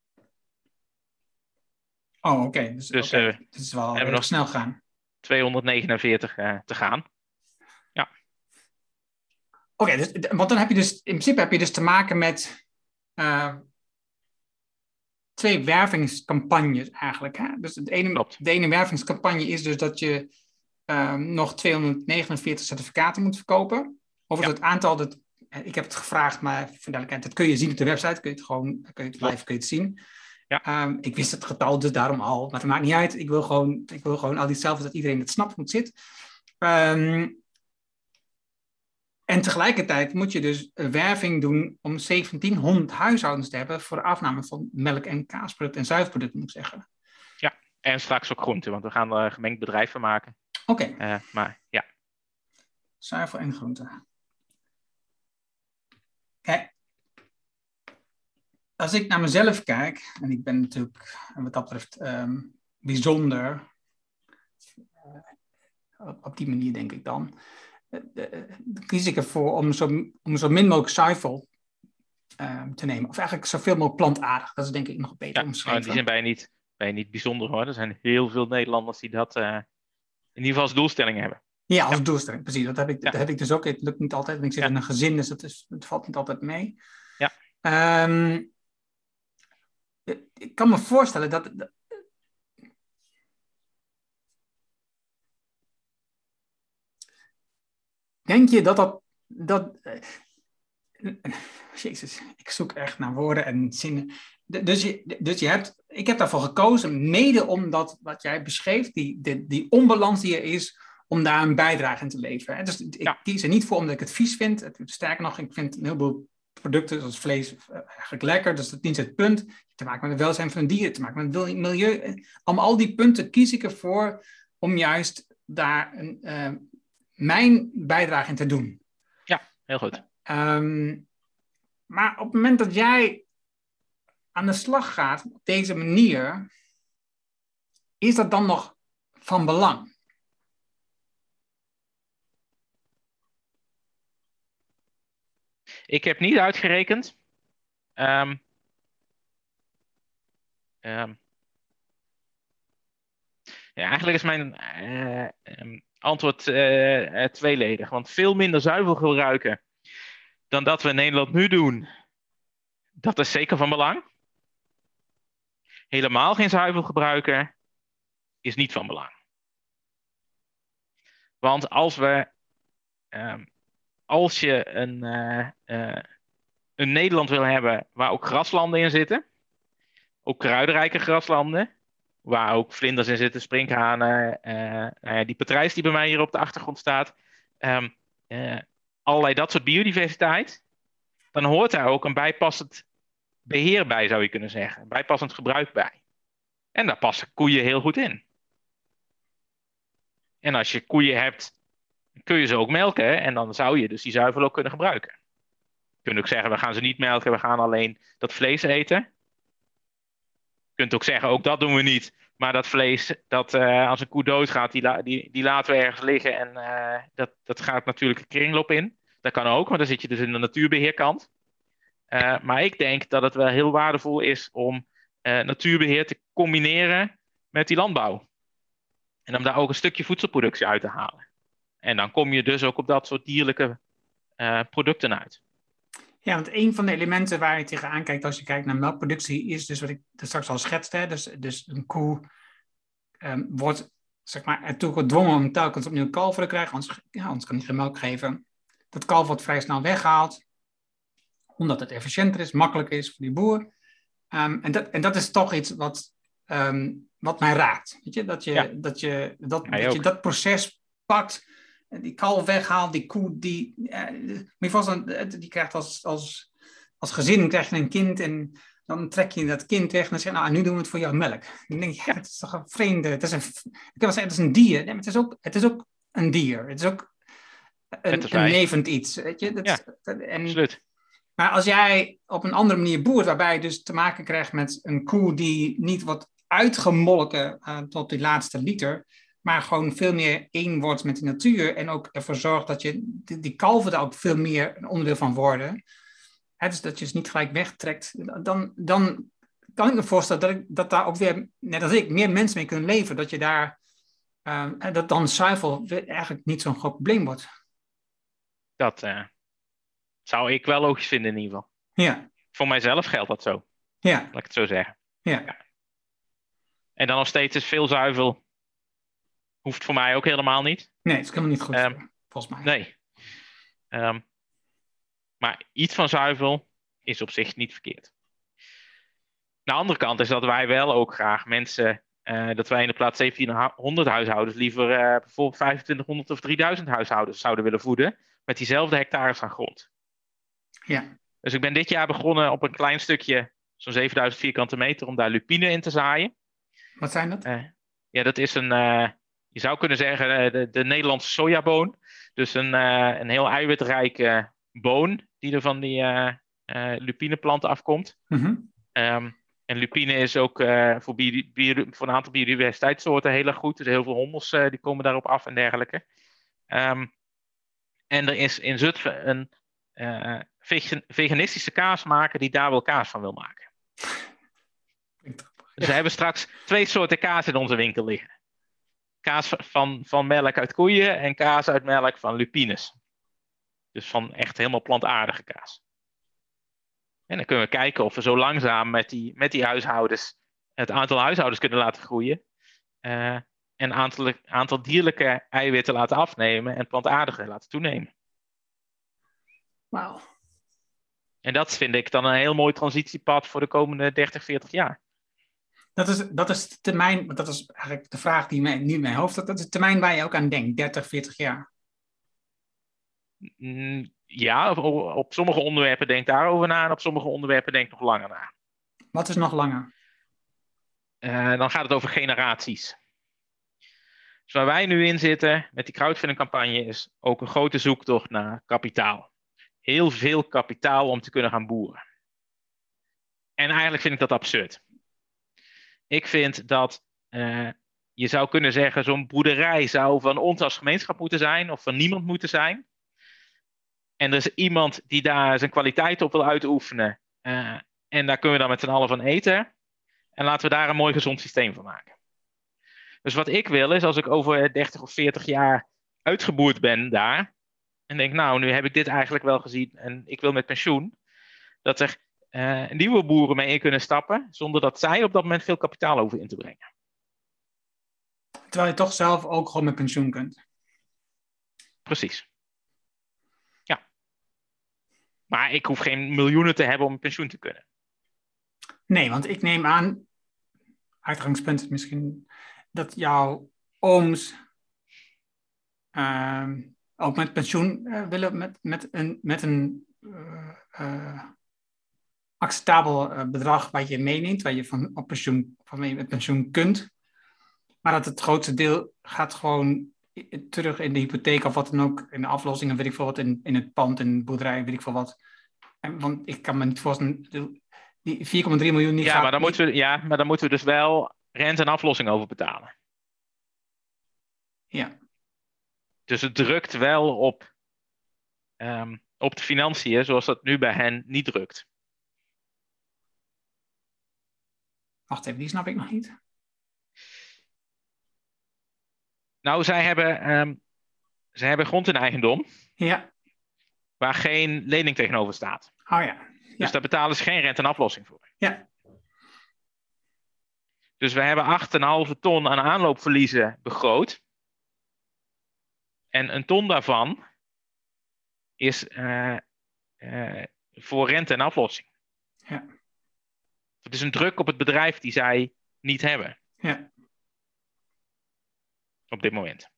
Oh, oké. Dus, Dus, oké. eh, het is wel hebben erg nog- snel gaan. 249 eh, te gaan. Oké, dus, want dan heb je dus in principe heb je dus te maken met eh, twee wervingscampagnes eigenlijk. Hè? Dus de ene, Klopt. de ene wervingscampagne is dus dat je ehm, nog 249 certificaten moet verkopen. Over Ja. het aantal, dat, ik heb het gevraagd, maar voor duidelijkheid, dat kun je zien op de website. Kun je het gewoon, kun je het live kun je het zien. Ja. Ehm, ik wist het getal dus daarom al, maar het maakt niet uit. Ik wil gewoon, ik wil gewoon al die hetzelfde dat iedereen het snapt hoe het zit. Ehm, en tegelijkertijd moet je dus werving doen om 1700 huishoudens te hebben voor de afname van melk- en kaasproducten en zuivelproducten, moet ik zeggen. En straks ook groenten, want we gaan er een gemengd bedrijf van maken. Oké, Eh, maar ja, zuivel en groenten. Kijk, als ik naar mezelf kijk, en ik ben natuurlijk wat dat betreft ehm, bijzonder, eh, op, die manier denk ik dan, eh, eh, kies ik ervoor om zo, om zo min mogelijk zuivel ehm, te nemen. Of eigenlijk zoveel mogelijk plantaardig. Dat is denk ik nog beter ja maar omschreven. die zin ben je, niet, je niet bijzonder hoor. Er zijn heel veel Nederlanders die dat in ieder geval als doelstelling hebben. Ja, als doelstelling, precies. Dat heb, ik, Ja. dat heb ik dus ook. Het lukt niet altijd. want Ik zit in een gezin, dus dat is, het valt niet altijd mee. Ja. Ehm, ik kan me voorstellen dat. dat- Denk je dat dat. dat eh, Jezus, ik zoek echt naar woorden en zinnen. Dus je, dus je hebt, ik heb daarvoor gekozen, mede omdat wat jij beschreef, die, die, die onbalans die er is, om daar een bijdrage in te leveren. Dus ik Ja. kies er niet voor omdat ik het vies vind. Sterker nog, ik vind een heleboel producten zoals vlees eh, eigenlijk lekker. Dus dat is niet het punt. Te maken met het welzijn van de dieren, te maken met het milieu. Om al die punten kies ik ervoor om juist daar een, eh, mijn bijdrage in te doen. Heel goed. Ehm, maar op het moment dat jij aan de slag gaat op deze manier, is dat dan nog van belang? Ik heb niet uitgerekend. Ehm, ehm, ja, eigenlijk is mijn eh, ehm, antwoord eh, tweeledig. Want veel minder zuivel gebruiken dan dat we in Nederland nu doen, dat is zeker van belang. Helemaal geen zuivel gebruiken is niet van belang. Want als we als je een, eh, eh, een Nederland wil hebben waar ook graslanden in zitten, ook kruidenrijke graslanden, waar ook vlinders in zitten, sprinkhanen, eh, die patrijs die bij mij hier op de achtergrond staat, ehm, eh, allerlei dat soort biodiversiteit, dan hoort daar ook een bijpassend beheer bij, zou je kunnen zeggen, bijpassend gebruik bij. En daar passen koeien heel goed in. En als je koeien hebt, kun je ze ook melken. En dan zou je dus die zuivel ook kunnen gebruiken. Je kunt ook zeggen, we gaan ze niet melken, we gaan alleen dat vlees eten. Je kunt ook zeggen, ook dat doen we niet. Maar dat vlees, dat uh, als een koe doodgaat, die, die, die laten we ergens liggen. En uh, dat, dat gaat natuurlijk een kringloop in. Dat kan ook, maar dan zit je dus in de natuurbeheerkant. Uh, maar ik denk dat het wel heel waardevol is om natuurbeheer te combineren met die landbouw. En om daar ook een stukje voedselproductie uit te halen. En dan kom je dus ook op dat soort dierlijke producten uit. Ja, want een van de elementen waar je tegenaan kijkt als je kijkt naar melkproductie is dus wat ik straks al schetste. Dus, dus een koe um, wordt zeg maar, ertoe gedwongen om telkens opnieuw kalveren te krijgen, anders, ja, anders kan hij geen melk geven. Dat kalf wordt vrij snel weggehaald, omdat het efficiënter is, makkelijker is voor die boer. Um, en, dat, en dat is toch iets wat, um, wat mij raakt. Weet je? Dat, je, ja. dat, je, dat, dat je dat proces pakt die kalf weghaalt, die koe, die, uh, die krijgt als, als, als gezin krijg je een kind en dan trek je dat kind weg en dan zeg je, nou, nu doen we het voor jouw melk. Dan denk je, ja, het is toch een vreemde, het is een, ik kan wel zeggen, het is een dier. Nee, maar het is ook, het is ook een dier. Het is ook een, een levend iets, weet je. Dat, ja, en, absoluut. Maar als jij op een andere manier boert, waarbij je dus te maken krijgt met een koe die niet wordt uitgemolken uh, tot die laatste liter, maar gewoon veel meer één wordt met de natuur en ook ervoor zorgt dat je die, die kalven daar ook veel meer een onderdeel van worden. Hè, dus dat je ze niet gelijk wegtrekt, dan, dan kan ik me voorstellen dat, ik, dat daar ook weer, net als ik, meer mensen mee kunnen leven. Dat je daar, uh, dat dan zuivel eigenlijk niet zo'n groot probleem wordt. Dat uh, zou ik wel logisch vinden in ieder geval. Ja. Voor mijzelf geldt dat zo. Ja. Laat ik het zo zeggen. Ja. ja. En dan nog steeds is veel zuivel Hoeft voor mij ook helemaal niet. Nee, het is helemaal niet goed, um, volgens mij. Nee. Um, maar iets van zuivel is op zich niet verkeerd. de andere kant is dat wij wel ook graag mensen, uh, dat wij in de plaats 1700 huishoudens liever uh, bijvoorbeeld 2500 of 3000 huishoudens zouden willen voeden met diezelfde hectares aan grond. Ja. Dus ik ben dit jaar begonnen op een klein stukje, zo'n 7000 vierkante meter, om daar lupine in te zaaien. Wat zijn dat? Uh, ja, dat is een, je zou kunnen zeggen, eh, de, de Nederlandse sojaboon. Dus een, uh, een heel eiwitrijke boon die er van die uh, uh, lupineplanten afkomt. Mm um, en lupine is ook voor, een aantal biodiversiteitssoorten heel erg goed. Dus heel veel hommels die komen daarop af en dergelijke. Um, en er is in Zutphen een veganistische kaasmaker die daar wel kaas van wil maken. Dus we hebben straks twee soorten kaas in onze winkel liggen kaas van, van melk uit koeien en kaas uit melk van lupines. Dus van echt helemaal plantaardige kaas. En dan kunnen we kijken of we zo langzaam met die, met die huishoudens het aantal huishoudens kunnen laten groeien. Uh, en aantal, aantal dierlijke eiwitten laten afnemen en plantaardige laten toenemen. Wauw. En dat vind ik dan een heel mooi transitiepad voor de komende 30, 40 jaar. Dat is, dat is de termijn, dat is eigenlijk de vraag die mij, nu in mijn hoofd Dat is de termijn waar je ook aan denkt, 30, 40 jaar. Mm, ja, op, op sommige onderwerpen denk daarover na en op sommige onderwerpen denk nog langer na. Wat is nog langer? Uh, dan gaat het over generaties. Dus waar wij nu in zitten met die crowdfunding campagne is ook een grote zoektocht naar kapitaal. Heel veel kapitaal om te kunnen gaan boeren. En eigenlijk vind ik dat absurd. Ik vind dat uh, je zou kunnen zeggen, zo'n boerderij zou van ons als gemeenschap moeten zijn of van niemand moeten zijn. En er is iemand die daar zijn kwaliteit op wil uitoefenen. Uh, en daar kunnen we dan met z'n allen van eten. En laten we daar een mooi gezond systeem van maken. Dus wat ik wil is, als ik over 30 of 40 jaar uitgeboerd ben daar. En denk, nou, nu heb ik dit eigenlijk wel gezien en ik wil met pensioen. Dat er uh, nieuwe boeren mee in kunnen stappen, zonder dat zij op dat moment veel kapitaal hoeven in te brengen. Terwijl je toch zelf ook gewoon met pensioen kunt. Precies. Ja. Maar ik hoef geen miljoenen te hebben om pensioen te kunnen. Nee, want ik neem aan, uitgangspunt misschien, dat jouw ooms uh, ook met pensioen uh, willen met, met een, met een uh, acceptabel bedrag wat je meeneemt, waar je van op pensioen, van met pensioen kunt. Maar dat het grootste deel gaat gewoon terug in de hypotheek of wat dan ook, in de aflossingen, weet ik veel wat, in, in het pand, in de boerderij, weet ik veel wat. En, want ik kan me niet voorstellen, die 4,3 miljoen niet ja, maar dan moeten we, ja, maar dan moeten we dus wel rente en aflossing over betalen. Ja. Dus het drukt wel op, um, op de financiën, zoals dat nu bij hen niet drukt. Wacht even, die snap ik nog niet. Nou, zij hebben, um, zij hebben grond in eigendom. Ja. Waar geen lening tegenover staat. Oh ja. Dus daar betalen ze geen rente en aflossing voor. Ja. Dus we hebben 8,5 ton aan aanloopverliezen begroot. En een ton daarvan is uh, uh, voor rente en aflossing. Ja. Het is een druk op het bedrijf die zij niet hebben. Ja. Op dit moment.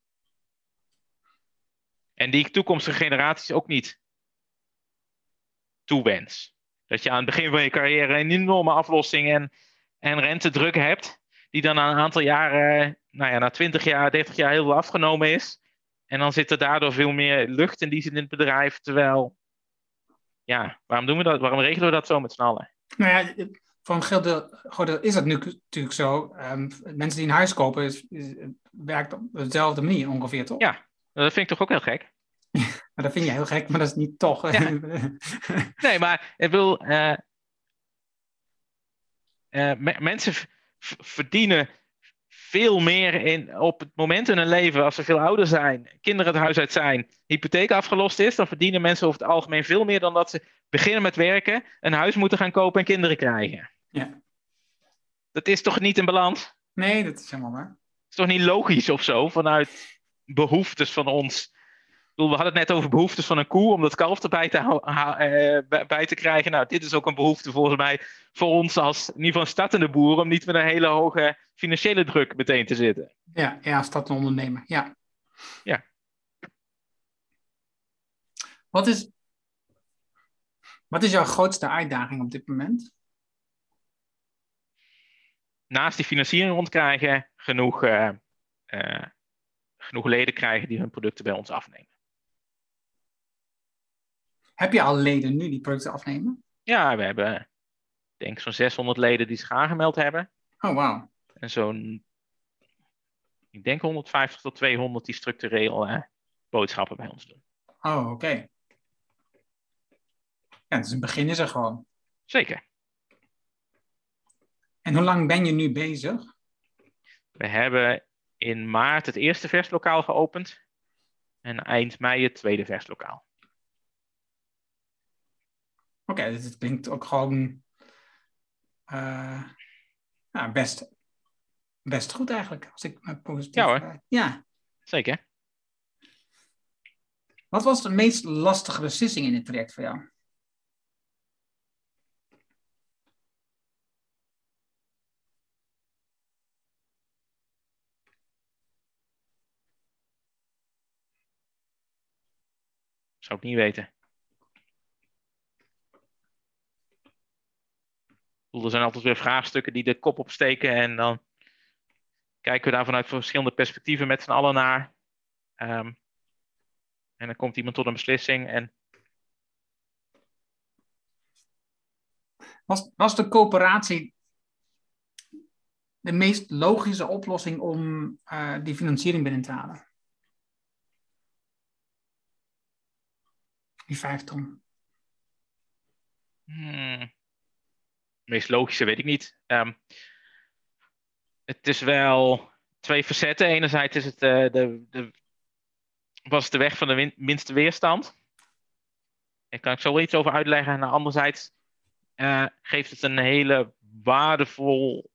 En die toekomstige generaties ook niet toewens. Dat je aan het begin van je carrière een enorme aflossing en, en rentedruk hebt, die dan na een aantal jaren, nou ja, na 20 jaar, 30 jaar heel veel afgenomen is. En dan zit er daardoor veel meer lucht in die zin in het bedrijf. Terwijl, ja, waarom doen we dat? Waarom regelen we dat zo met z'n allen? Nou ja, voor een deel is dat nu natuurlijk zo. Um, mensen die een huis kopen, is, werkt op dezelfde manier ongeveer, toch? Ja, dat vind ik toch ook heel gek? (laughs) dat vind je heel gek, maar dat is niet toch. (laughs) nee, maar ik wil. Uh, uh, mensen verdienen veel meer in, op het moment in hun leven, als ze veel ouder zijn, kinderen het huis uit zijn, hypotheek afgelost is, dan verdienen mensen over het algemeen veel meer dan dat ze beginnen met werken, een huis moeten gaan kopen en kinderen krijgen. Ja. Dat is toch niet in balans? Nee, dat is helemaal waar. Dat is toch niet logisch of zo, vanuit behoeftes van ons we hadden het net over behoeftes van een koe om dat kalf erbij te, uh, bij te krijgen. Nou, dit is ook een behoefte volgens mij voor ons als in ieder geval startende boeren om niet met een hele hoge financiële druk meteen te zitten. Ja, ja startende ondernemer, ja. Ja. Wat is, wat is jouw grootste uitdaging op dit moment? Naast die financiering rondkrijgen, genoeg, uh, uh, genoeg leden krijgen die hun producten bij ons afnemen. Heb je al leden nu die producten afnemen? Ja, we hebben denk zo'n 600 leden die zich aangemeld hebben. Oh, wauw. En zo'n, ik denk 150 tot 200 die structureel uh, boodschappen bij ons doen. Oh, oké. Ja, dus een begin is er gewoon. Zeker. En hoe lang ben je nu bezig? We hebben in maart het eerste verslokaal geopend. En eind mei het tweede verslokaal. Oké, dus het klinkt ook gewoon uh, nou, best, best goed eigenlijk, als ik me positief... Ja hoor. ja. Zeker. Wat was de meest lastige beslissing in dit traject voor jou? Zou ik niet weten. er zijn altijd weer vraagstukken die de kop opsteken en dan kijken we daar vanuit verschillende perspectieven met z'n allen naar. Ehm, en dan komt iemand tot een beslissing. En... Was, was de coöperatie de meest logische oplossing om uh, die financiering binnen te halen? Die vijf ton. Hmm meest logische weet ik niet. Ehm, het is wel twee facetten. Enerzijds is het, uh, de, de, was de weg van de minste weerstand. Daar kan ik zo iets over uitleggen. En anderzijds uh, geeft het een hele waardevol,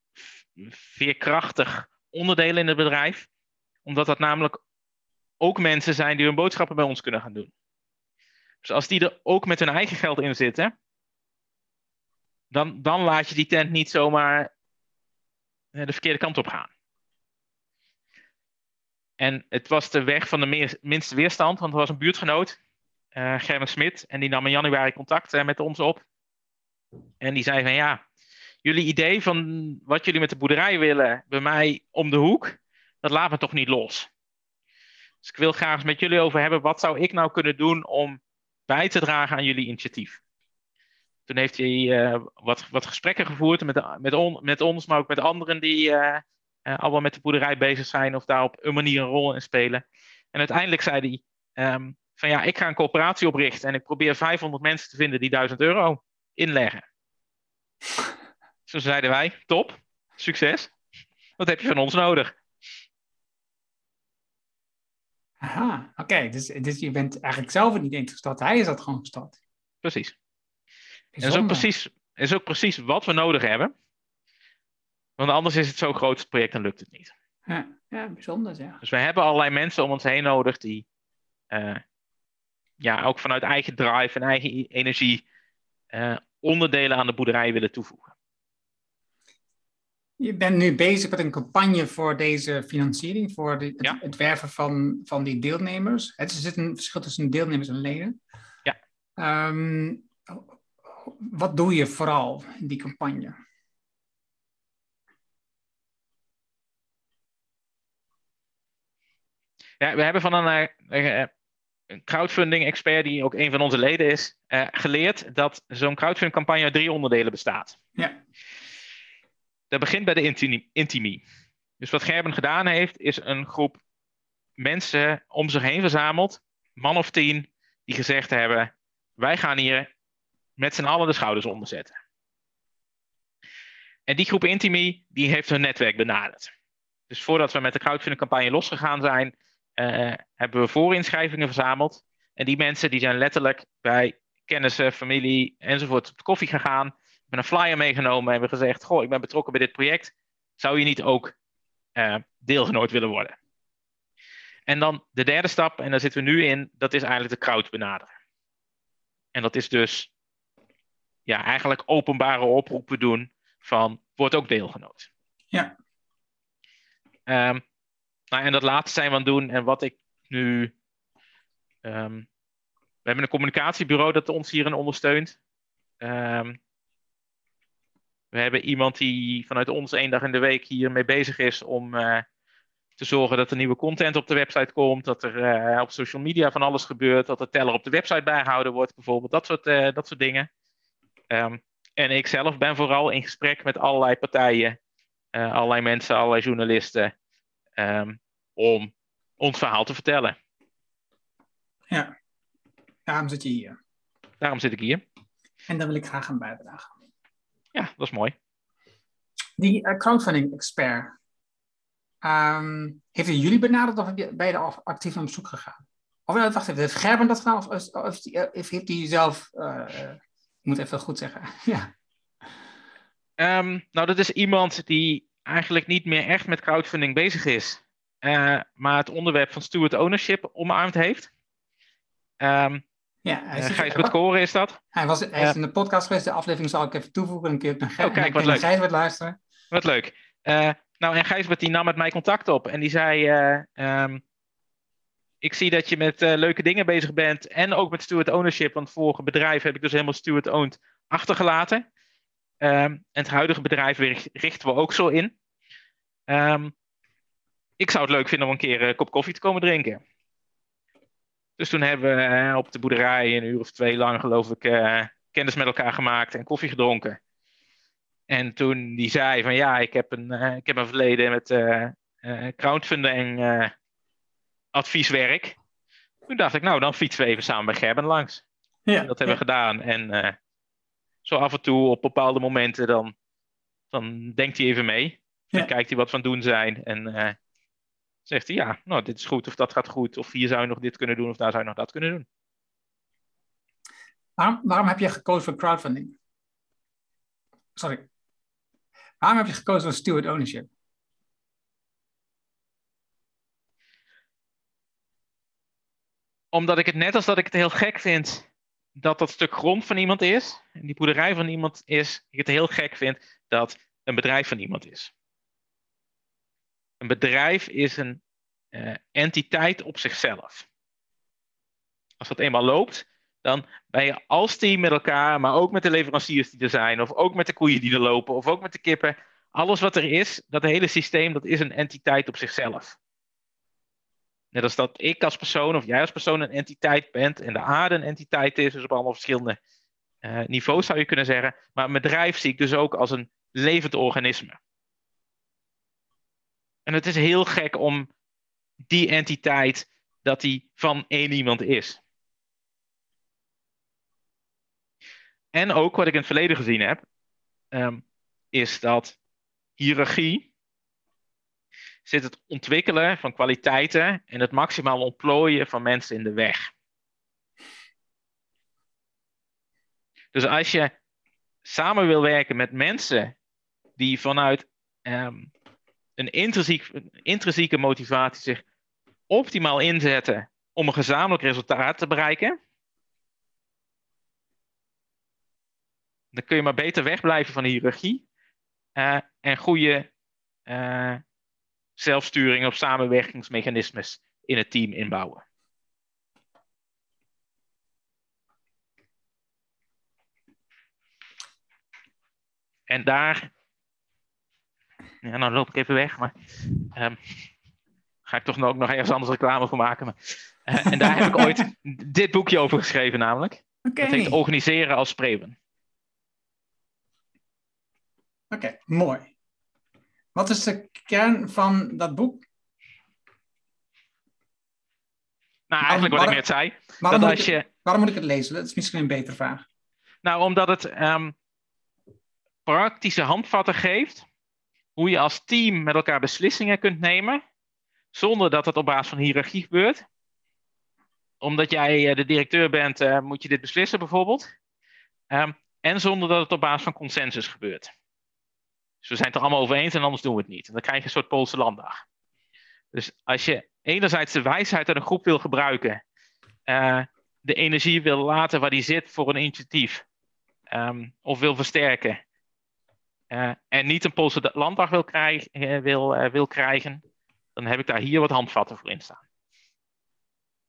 veerkrachtig onderdeel in het bedrijf. Omdat dat namelijk ook mensen zijn die hun boodschappen bij ons kunnen gaan doen. Dus als die er ook met hun eigen geld in zitten, dan, dan laat je die tent niet zomaar eh, de verkeerde kant op gaan. En het was de weg van de minste weerstand, want er was een buurtgenoot, uh, Gerben Smit, en die nam in januari contact uh, met ons op. En die zei van ja, jullie idee van wat jullie met de boerderij willen bij mij om de hoek, dat laat me toch niet los. Dus ik wil graag eens met jullie over hebben, wat zou ik nou kunnen doen om bij te dragen aan jullie initiatief? Toen heeft hij uh, wat, wat gesprekken gevoerd met, met, met ons, maar ook met anderen die uh, uh, allemaal met de boerderij bezig zijn of daar op een manier een rol in spelen. En uiteindelijk zei hij um, van ja, ik ga een coöperatie oprichten en ik probeer 500 mensen te vinden die 1000 euro inleggen. (laughs) Zo zeiden wij, top, succes. Wat heb je van ons nodig? Aha, oké. Dus, dus je bent eigenlijk zelf niet eens gestart. Hij is dat gewoon gestart. Precies. Dat is ook precies, is ook precies wat we nodig hebben. Want anders is het zo'n groot project en lukt het niet. Ja, ja bijzonder zeg. Dus we hebben allerlei mensen om ons heen nodig die uh, ja, ook vanuit eigen drive en eigen energie uh, onderdelen aan de boerderij willen toevoegen. Je bent nu bezig met een campagne voor deze financiering, voor het, het, werven van, van die deelnemers. Het, er zit een verschil tussen deelnemers en leden. Ja. Um, wat doe je vooral in die campagne? Ja, we hebben van een, uh, een crowdfunding-expert, die ook een van onze leden is, uh, geleerd dat zo'n crowdfunding-campagne uit drie onderdelen bestaat. Ja. Dat begint bij de intimi. Dus wat Gerben gedaan heeft, is een groep mensen om zich heen verzameld, man of tien, die gezegd hebben: wij gaan hier met z'n allen de schouders onderzetten. En die groep Intimi, die heeft hun netwerk benaderd. Dus voordat we met de crowdfunding campagne losgegaan zijn, uh, hebben we voorinschrijvingen verzameld. En die mensen die zijn letterlijk bij kennissen, familie enzovoort op de koffie gegaan. Hebben een flyer meegenomen en hebben gezegd: Goh, ik ben betrokken bij dit project. Zou je niet ook uh, deelgenoot willen worden? En dan de derde stap, en daar zitten we nu in, dat is eigenlijk de crowd benaderen. En dat is dus ja, eigenlijk openbare oproepen doen van word ook deelgenoot. Ja. Um, nou, en dat laatste zijn we aan het doen. En wat ik nu. Um, we hebben een communicatiebureau dat ons hierin ondersteunt. Um, we hebben iemand die vanuit ons één dag in de week hiermee bezig is om uh, te zorgen dat er nieuwe content op de website komt, dat er uh, op social media van alles gebeurt, dat er teller op de website bijgehouden wordt, bijvoorbeeld, dat soort, uh, dat soort dingen. Um, en ik zelf ben vooral in gesprek met allerlei partijen, allerlei mensen, allerlei journalisten, um, om ons verhaal te vertellen. Ja, daarom zit je hier. Daarom zit ik hier. En daar wil ik graag aan bijdragen. Ja, dat is mooi. Die uh, crowdfunding expert, um, heeft hij jullie benaderd of ben je er actief aan zoek gegaan? Of uh, wacht even, heeft Gerben dat gedaan of, of, of, of heeft hij zelf, uh, ik moet even goed zeggen, (laughs) ja. Um, nou, dat is iemand die eigenlijk niet meer echt met crowdfunding bezig is. Uh, maar het onderwerp van steward ownership omarmd heeft. Um, ja, hij uh, Gijs Koren is dat. Hij, was, hij is in de podcast geweest, de aflevering zal ik even toevoegen. Een keer naar, oh, kijk, wat leuk. Gijsbert luisteren. Wat leuk. Uh, nou, en Gijsbert die nam met mij contact op en die zei... Um, ik zie dat je met leuke dingen bezig bent en ook met steward ownership. Want vorige bedrijf heb ik dus helemaal steward owned achtergelaten. Um, en het huidige bedrijf richten we ook zo in. Um, ik zou het leuk vinden om een keer een kop koffie te komen drinken. Dus toen hebben we eh, op de boerderij een uur of twee lang, geloof ik, uh, kennis met elkaar gemaakt en koffie gedronken. En toen die zei van ja, ik heb een, uh, ik heb een verleden met crowdfunding advieswerk. Toen dacht ik, nou dan fietsen we even samen bij Gerben langs. Ja, dat hebben ja. we gedaan. En zo af en toe op bepaalde momenten dan, dan denkt hij even mee. Dan kijkt hij wat van doen zijn. En zegt hij ja, nou dit is goed of dat gaat goed. Of hier zou je nog dit kunnen doen of daar zou je nog dat kunnen doen. Waarom, waarom heb je gekozen voor crowdfunding? Sorry. Waarom heb je gekozen voor steward ownership? Omdat ik het net als dat ik het heel gek vind dat dat stuk grond van iemand is, en die boerderij van iemand is, ik het heel gek vind dat een bedrijf van iemand is. Een bedrijf is een uh, entiteit op zichzelf. Als dat eenmaal loopt, dan ben je als team met elkaar, maar ook met de leveranciers die er zijn, of ook met de koeien die er lopen, of ook met de kippen. Alles wat er is, dat hele systeem, dat is een entiteit op zichzelf. Net als dat ik als persoon of jij als persoon een entiteit bent en de aarde een entiteit is, dus op allemaal verschillende uh, niveaus zou je kunnen zeggen. Maar een bedrijf zie ik dus ook als een levend organisme. En het is heel gek om die entiteit, dat die van één iemand is. En ook wat ik in het verleden gezien heb, um, is dat hiërarchie zit het ontwikkelen van kwaliteiten en het maximaal ontplooien van mensen in de weg. Dus als je samen wil werken met mensen die vanuit um, een intrinsiek, intrinsieke motivatie zich optimaal inzetten om een gezamenlijk resultaat te bereiken, dan kun je maar beter wegblijven van de hiërarchie uh, en goede uh, zelfsturing of samenwerkingsmechanismes in het team inbouwen. En daar, ja, nou loop ik even weg, maar um, ga ik toch ook nog ergens anders reclame voor maken. Maar, uh, en daar heb ik (laughs) ooit dit boekje over geschreven, namelijk. Okay. Dat heet Organiseren als Spreeuwen. Oké, okay, mooi. Wat is de kern van dat boek? Nou, eigenlijk wat ik net zei. Waarom, dat moet, als je... ik, waarom moet ik het lezen? Dat is misschien een betere vraag. Nou, omdat het um, praktische handvatten geeft hoe je als team met elkaar beslissingen kunt nemen, zonder dat het op basis van hiërarchie gebeurt. Omdat jij eh, de directeur bent, uh, moet je dit beslissen bijvoorbeeld. Um, en zonder dat het op basis van consensus gebeurt. Dus we zijn het er allemaal over eens en anders doen we het niet. En dan krijg je een soort Poolse landdag. Dus als je enerzijds de wijsheid uit een groep wil gebruiken, uh, de energie wil laten waar die zit voor een initiatief, um, of wil versterken, en niet een Poolse landdag wil, krijgen, uh, wil, wil krijgen, dan heb ik daar hier wat handvatten voor in staan.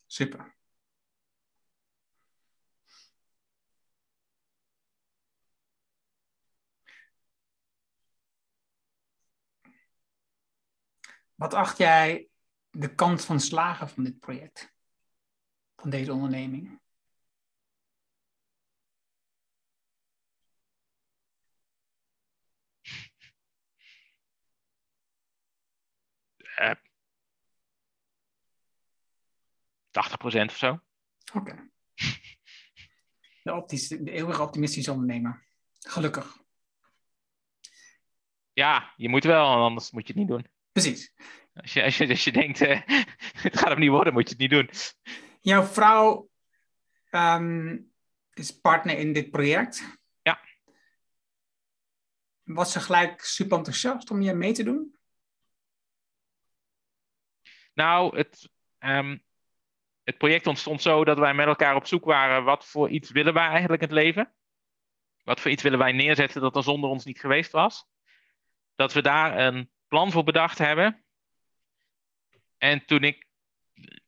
Super. Wat acht jij de kans van slagen van dit project? Van deze onderneming? Uh, 80% of zo. Oké. Okay. De, de eeuwige optimistische ondernemer. Gelukkig. Ja, je moet wel, anders moet je het niet doen. Precies. Als je, als je, als je denkt, uh, (laughs) het gaat hem niet worden, moet je het niet doen. Jouw vrouw um, is partner in dit project. Ja. Was ze gelijk super enthousiast om je mee te doen? Nou, het, um, het project ontstond zo dat wij met elkaar op zoek waren. Wat voor iets willen wij eigenlijk in het leven? Wat voor iets willen wij neerzetten dat er zonder ons niet geweest was? Dat we daar een plan voor bedacht hebben. En toen, ik,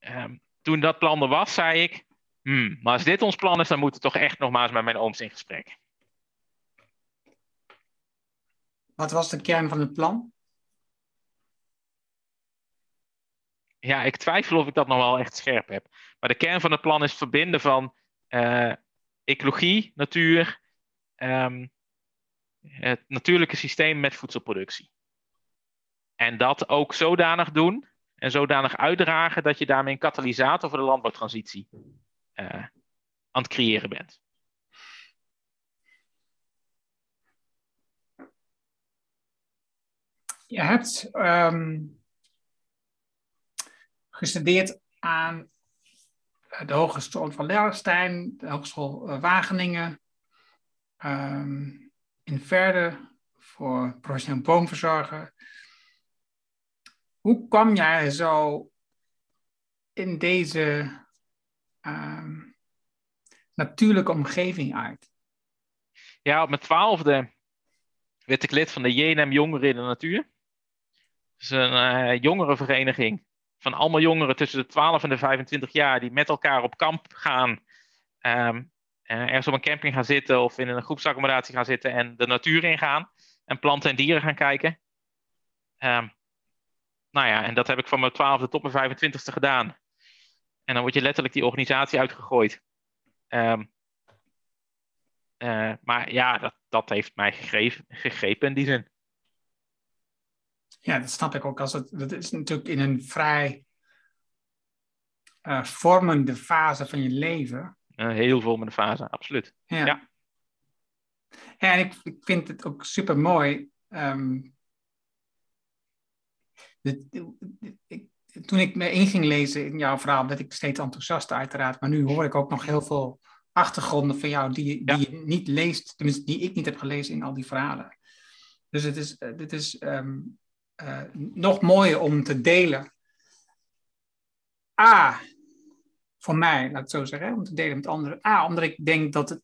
um, toen dat plan er was, zei ik: hmm, maar als dit ons plan is, dan moet het toch echt nogmaals met mijn ooms in gesprek. Wat was de kern van het plan? Ja, ik twijfel of ik dat nog wel echt scherp heb. Maar de kern van het plan is verbinden van uh, ecologie, natuur, um, het natuurlijke systeem met voedselproductie. En dat ook zodanig doen en zodanig uitdragen dat je daarmee een katalysator voor de landbouwtransitie uh, aan het creëren bent. Je hebt um, gestudeerd aan de Hogeschool van Lerstein, de Hogeschool eh, Wageningen, um, in Verde voor professioneel boomverzorger, hoe kwam jij zo in deze uh, natuurlijke omgeving uit? Ja, op mijn twaalfde werd ik lid van de JNM Jongeren in de Natuur. Dat is een uh, jongerenvereniging van allemaal jongeren tussen de 12 en de 25 jaar die met elkaar op kamp gaan um, ergens op een camping gaan zitten of in een groepsaccommodatie gaan zitten en de natuur ingaan en planten en dieren gaan kijken. Um, nou ja, en dat heb ik van mijn twaalfde tot mijn 25ste gedaan. En dan word je letterlijk die organisatie uitgegooid. Um, uh, maar ja, dat, dat heeft mij gegrepen, gegrepen in die zin. Ja, dat snap ik ook. Als het, dat is natuurlijk in een vrij uh, vormende fase van je leven. Een heel vormende fase, absoluut. Ja. ja. en ik, ik vind het ook super mooi. Um, ik, toen ik me in ging lezen in jouw verhaal, werd ik steeds enthousiaster uiteraard. Maar nu hoor ik ook nog heel veel achtergronden van jou die, die je niet leest, tenminste die ik niet heb gelezen in al die verhalen. Dus het is, dit is um, uh, nog mooier om te delen. A, voor mij, laat ik het zo zeggen, om te delen met anderen. A, omdat ik denk dat het,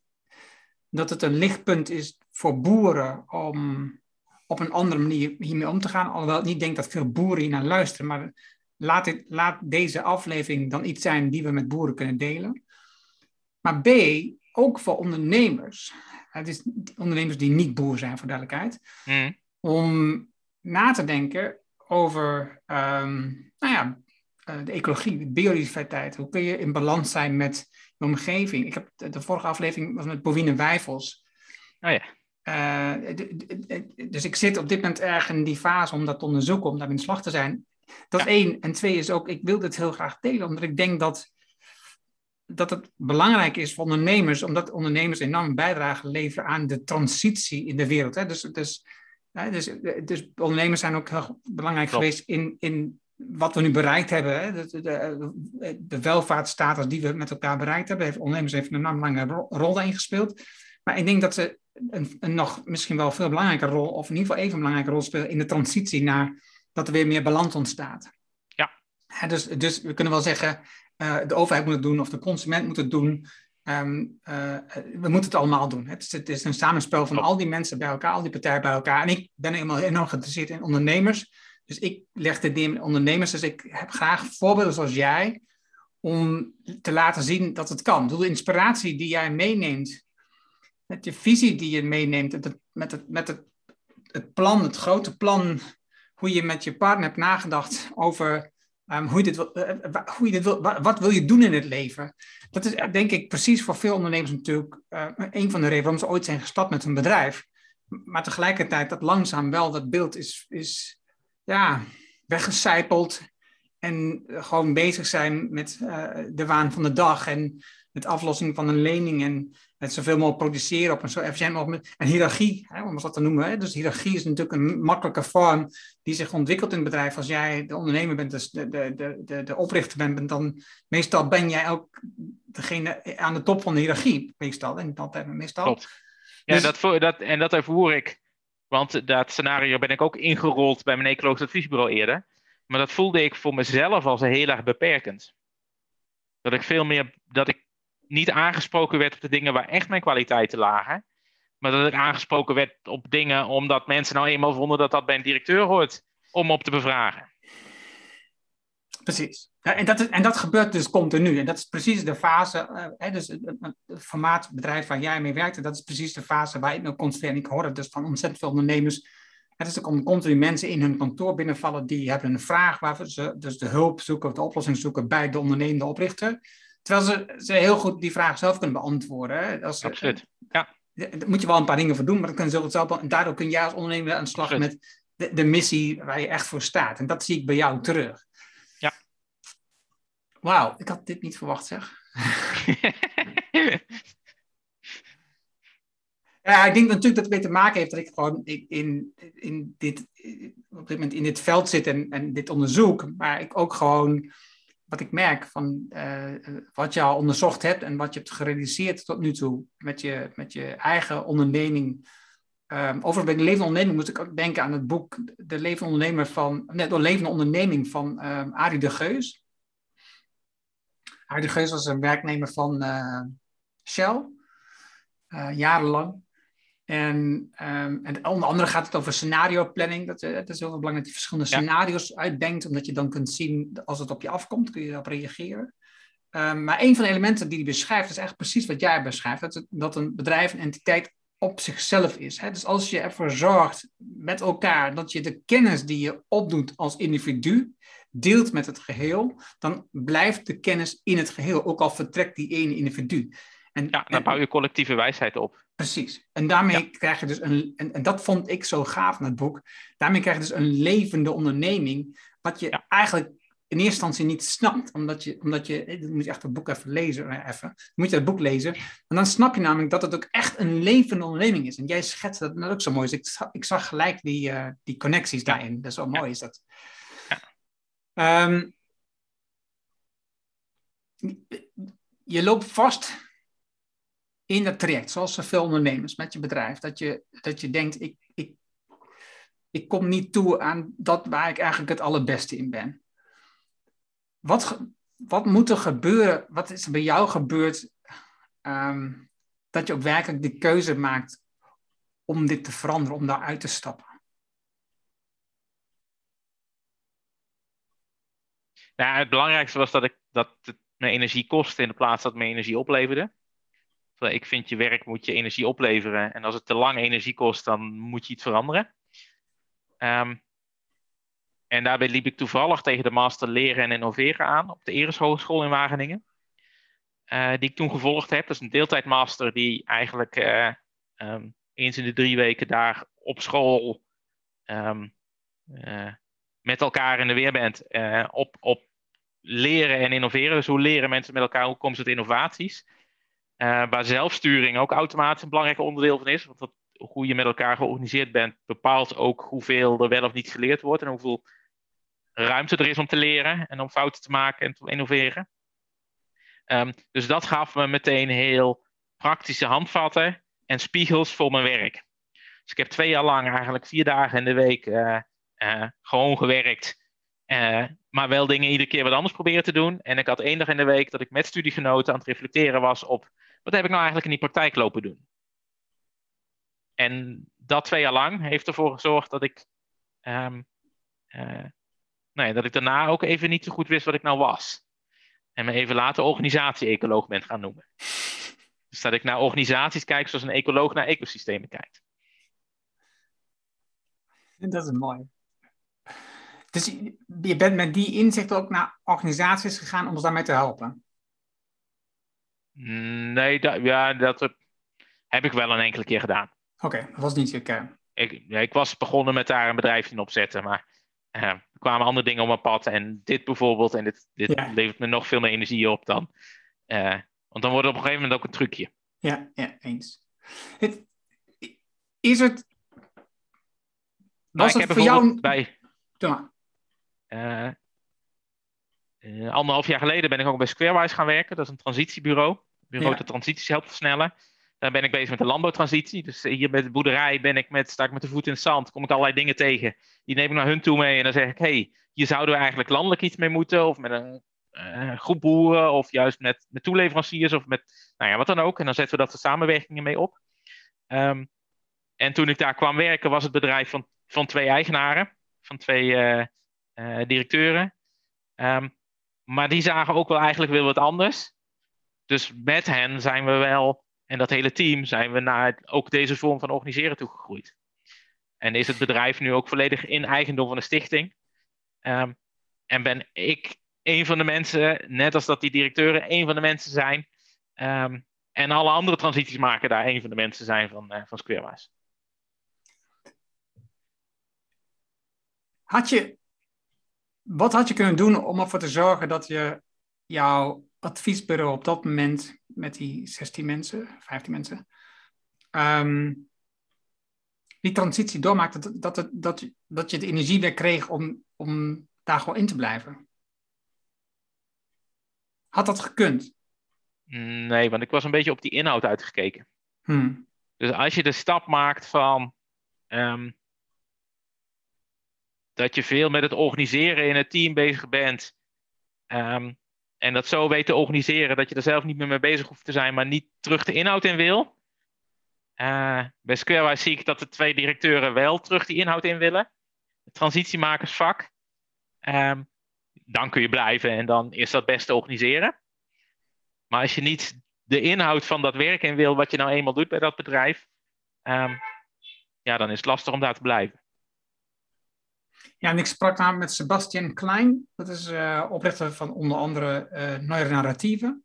dat het een lichtpunt is voor boeren om op een andere manier hiermee om te gaan. Alhoewel ik niet denk dat veel boeren hier naar luisteren, maar laat, dit, laat deze aflevering dan iets zijn die we met boeren kunnen delen. Maar B, ook voor ondernemers. Het is ondernemers die niet boer zijn, voor duidelijkheid. Mm. Om na te denken over um, nou ja, uh, de ecologie, de biodiversiteit. Hoe kun je in balans zijn met je omgeving? Ik heb de, de vorige aflevering was met bovine wijfels. Oh ja. Uh, dus ik zit op dit moment erg in die fase om dat te onderzoeken, om daar in slag te zijn. Dat één. En twee is ook, ik wil dit heel graag delen, omdat ik denk dat, dat het belangrijk is voor ondernemers, omdat ondernemers enorm bijdrage leveren aan de transitie in de wereld. Hè? Dus, dus, dus, dus ondernemers zijn ook heel belangrijk geweest in, in wat we nu bereikt hebben. Hè? De, de, de welvaartsstatus die we met elkaar bereikt hebben, heeft ondernemers heeft een belangrijke rol daarin gespeeld. Maar ik denk dat ze een, een, nog misschien wel veel belangrijke rol, of in ieder geval even een belangrijke rol spelen in de transitie naar dat er weer meer balans ontstaat. Ja. dus, dus we kunnen wel zeggen, uh, de overheid moet het doen of de consument moet het doen. Um, uh, we moeten het allemaal doen. Het is, het is een samenspel van al die mensen bij elkaar, al die partijen bij elkaar. En ik ben helemaal enorm geïnteresseerd in ondernemers. Dus ik leg dit in ondernemers. Dus ik heb graag voorbeelden zoals jij om te laten zien dat het kan. De inspiratie die jij meeneemt met je visie die je meeneemt, het, met, het, met het, het plan, het grote plan, hoe je met je partner hebt nagedacht over um, hoe, je dit wil, uh, hoe je dit wil, wat, wat, wil je doen in het leven. Dat is denk ik precies voor veel ondernemers natuurlijk uh, een van de redenen waarom ze ooit zijn gestapt met hun bedrijf. Maar tegelijkertijd dat langzaam wel dat beeld is, is ja, weggecijpeld en gewoon bezig zijn met uh, de waan van de dag en met aflossing van een lening en het zoveel mogelijk produceren op een zo efficiënt mogelijk. En hiërarchie, hè, om dat te noemen. Hè. Dus hiërarchie is natuurlijk een makkelijke vorm die zich ontwikkelt in het bedrijf. Als jij de ondernemer bent, dus de, de, de, de, de oprichter bent, dan meestal ben jij ook degene aan de top van de hiërarchie. Meestal, en niet altijd, maar meestal. Klopt. Ja, dus, dat, dat, en dat ervoer ik. Want dat scenario ben ik ook ingerold bij mijn ecologisch adviesbureau eerder. Maar dat voelde ik voor mezelf als heel erg beperkend. Dat ik veel meer, dat ik niet aangesproken werd op de dingen waar echt mijn kwaliteiten lagen. Maar dat ik aangesproken werd op dingen omdat mensen nou eenmaal vonden dat dat bij een directeur hoort om op te bevragen. Precies. En, dat, en dat gebeurt dus continu. En dat is precies de fase, uh, hè, dus het, het, formaat bedrijf waar jij mee werkte, dat is precies de fase waar ik me concentreer. En ik hoor dus van ontzettend veel ondernemers. Het is er komen continu mensen in hun kantoor binnenvallen die hebben een vraag waar ze dus de hulp zoeken of de oplossing zoeken bij de ondernemende oprichter. Terwijl ze, ze heel goed die vraag zelf kunnen beantwoorden. Als, Absoluut, ja. Daar moet je wel een paar dingen voor doen, maar kunnen ze het zelf. En daardoor kun jij als ondernemer aan de slag met de, de, missie waar je echt voor staat. En dat zie ik bij jou terug. Ja. Wauw, ik had dit niet verwacht, zeg. (laughs) ja, ik denk natuurlijk dat het mee te maken heeft dat ik gewoon in, in, dit, op dit moment in dit veld zit en, en dit onderzoek. Maar ik ook gewoon wat ik merk van uh, wat je al onderzocht hebt en wat je hebt gerealiseerd tot nu toe met je, met je eigen onderneming. Um, overigens bij de levende onderneming moet ik ook denken aan het boek De levende van, net de levende onderneming van um, Arie de Geus. Arie de Geus was een werknemer van uh, Shell, jarenlang. En, um, en onder andere gaat het over scenario planning. Dat, uh, dat is heel belangrijk dat je verschillende scenario's uitdenkt, omdat je dan kunt zien, als het op je afkomt, kun je erop reageren. Ehm, maar een van de elementen die hij beschrijft, is echt precies wat jij beschrijft. Dat, dat een bedrijf een entiteit op zichzelf is. Hè? Dus als je ervoor zorgt met elkaar dat je de kennis die je opdoet als individu deelt met het geheel, dan blijft de kennis in het geheel, ook al vertrekt die ene individu. En, ja, dan bouw je collectieve wijsheid op. Precies. En daarmee krijg je dus een, en, en, dat vond ik zo gaaf in het boek, daarmee krijg je dus een levende onderneming, wat je eigenlijk in eerste instantie niet snapt, omdat je, omdat je, eh, dan moet je echt het boek even lezen, eh, even, moet je het boek lezen, en dan snap je namelijk dat het ook echt een levende onderneming is. En jij schetst dat, dat ook zo mooi. Dus ik, zag, ik zag gelijk die, uh, die connecties daarin. Dat is wel mooi, is dat. Um, je loopt vast in dat traject, zoals zoveel ondernemers met je bedrijf, dat je, dat je denkt, ik, ik, ik kom niet toe aan dat waar ik eigenlijk het allerbeste in ben. Wat, wat moet er gebeuren? Wat is er bij jou gebeurd um, dat je ook werkelijk de keuze maakt om dit te veranderen, om daaruit te stappen? Nou, het belangrijkste was dat, ik, dat het me energie kostte in de plaats dat het me energie opleverde. Ik vind je werk moet je energie opleveren. En als het te lang energie kost, dan moet je iets veranderen. Um, en daarbij liep ik toevallig tegen de master leren en innoveren aan op de Eres Hogeschool in Wageningen. Uh, die ik toen gevolgd heb. Dat is een deeltijdmaster die eigenlijk uh, um, eens in de drie weken daar op school um, uh, met elkaar in de weer bent. op, op leren en innoveren. Dus hoe leren mensen met elkaar, hoe komen ze tot innovaties. waar zelfsturing ook automatisch een belangrijk onderdeel van is. Want dat, hoe je met elkaar georganiseerd bent, bepaalt ook hoeveel er wel of niet geleerd wordt. En hoeveel ruimte er is om te leren en om fouten te maken en te innoveren. Um, dus dat gaf me meteen heel praktische handvatten en spiegels voor mijn werk. Dus ik heb twee jaar lang eigenlijk vier dagen in de week uh, uh, gewoon gewerkt. Maar wel dingen iedere keer wat anders proberen te doen. En ik had één dag in de week dat ik met studiegenoten aan het reflecteren was op wat heb ik nou eigenlijk in die praktijk lopen doen. En dat twee jaar lang heeft ervoor gezorgd dat ik um, nee, dat ik daarna ook even niet zo goed wist wat ik nou was. En me even later organisatie-ecoloog ben gaan noemen. Dus dat ik naar organisaties kijk zoals een ecoloog naar ecosystemen kijkt. Dat is mooi. Dus je bent met die inzicht ook naar organisaties gegaan om ons daarmee te helpen? Nee, dat, ja, dat heb ik wel een enkele keer gedaan. Oké, dat was niet je kern. Ik, ja, ik was begonnen met daar een bedrijfje in opzetten, maar uh, er kwamen andere dingen op mijn pad. En dit bijvoorbeeld, en dit, dit levert me nog veel meer energie op dan. Uh, want dan wordt het op een gegeven moment ook een trucje. Ja, ja eens. Het, is het. Was nou, het voor jou. Bij, uh, anderhalf jaar geleden ben ik ook bij Squarewise gaan werken. Dat is een transitiebureau. Bureau ja. dat transities helpt versnellen. Dan ben ik bezig met de landbouwtransitie. Dus hier met de boerderij ben ik met, sta ik met de voet in het zand. Kom ik allerlei dingen tegen. Die neem ik naar hun toe mee. En dan zeg ik, hey, hier zouden we eigenlijk landelijk iets mee moeten. Of met een uh, groep boeren. Of juist met, met toeleveranciers. Of met, nou ja, wat dan ook. En dan zetten we dat de samenwerkingen mee op. Um, en toen ik daar kwam werken, was het bedrijf van, van twee eigenaren. Van twee uh, uh, directeuren. Um, maar die zagen ook wel eigenlijk weer wat anders. Dus met hen zijn we wel en dat hele team zijn we naar ook deze vorm van organiseren toegegroeid. En is het bedrijf nu ook volledig in eigendom van de stichting. Um, en ben ik een van de mensen, net als dat die directeuren een van de mensen zijn. Um, en alle andere transities maken daar een van de mensen zijn van, uh, van Squarewise. Had je, wat had je kunnen doen om ervoor te zorgen dat je jouw adviesbureau op dat moment met die 16 mensen, 15 mensen, um, die transitie doormaakte, dat, dat, dat, dat, dat je de energie weer kreeg om, om daar gewoon in te blijven? Had dat gekund? Nee, want ik was een beetje op die inhoud uitgekeken. Hmm. Dus als je de stap maakt van um, dat je veel met het organiseren in het team bezig bent, um, en dat zo weet te organiseren dat je er zelf niet meer mee bezig hoeft te zijn, maar niet terug de inhoud in wil. Uh, bij Squarewise zie ik dat de twee directeuren wel terug die inhoud in willen. Het transitiemakersvak. Um, dan kun je blijven en dan is dat best te organiseren. Maar als je niet de inhoud van dat werk in wil, wat je nou eenmaal doet bij dat bedrijf, ehm, ja, dan is het lastig om daar te blijven. Ja, en ik sprak namelijk met Sebastian Klein, dat is uh, oprichter van onder andere uh, Neue Narratieven.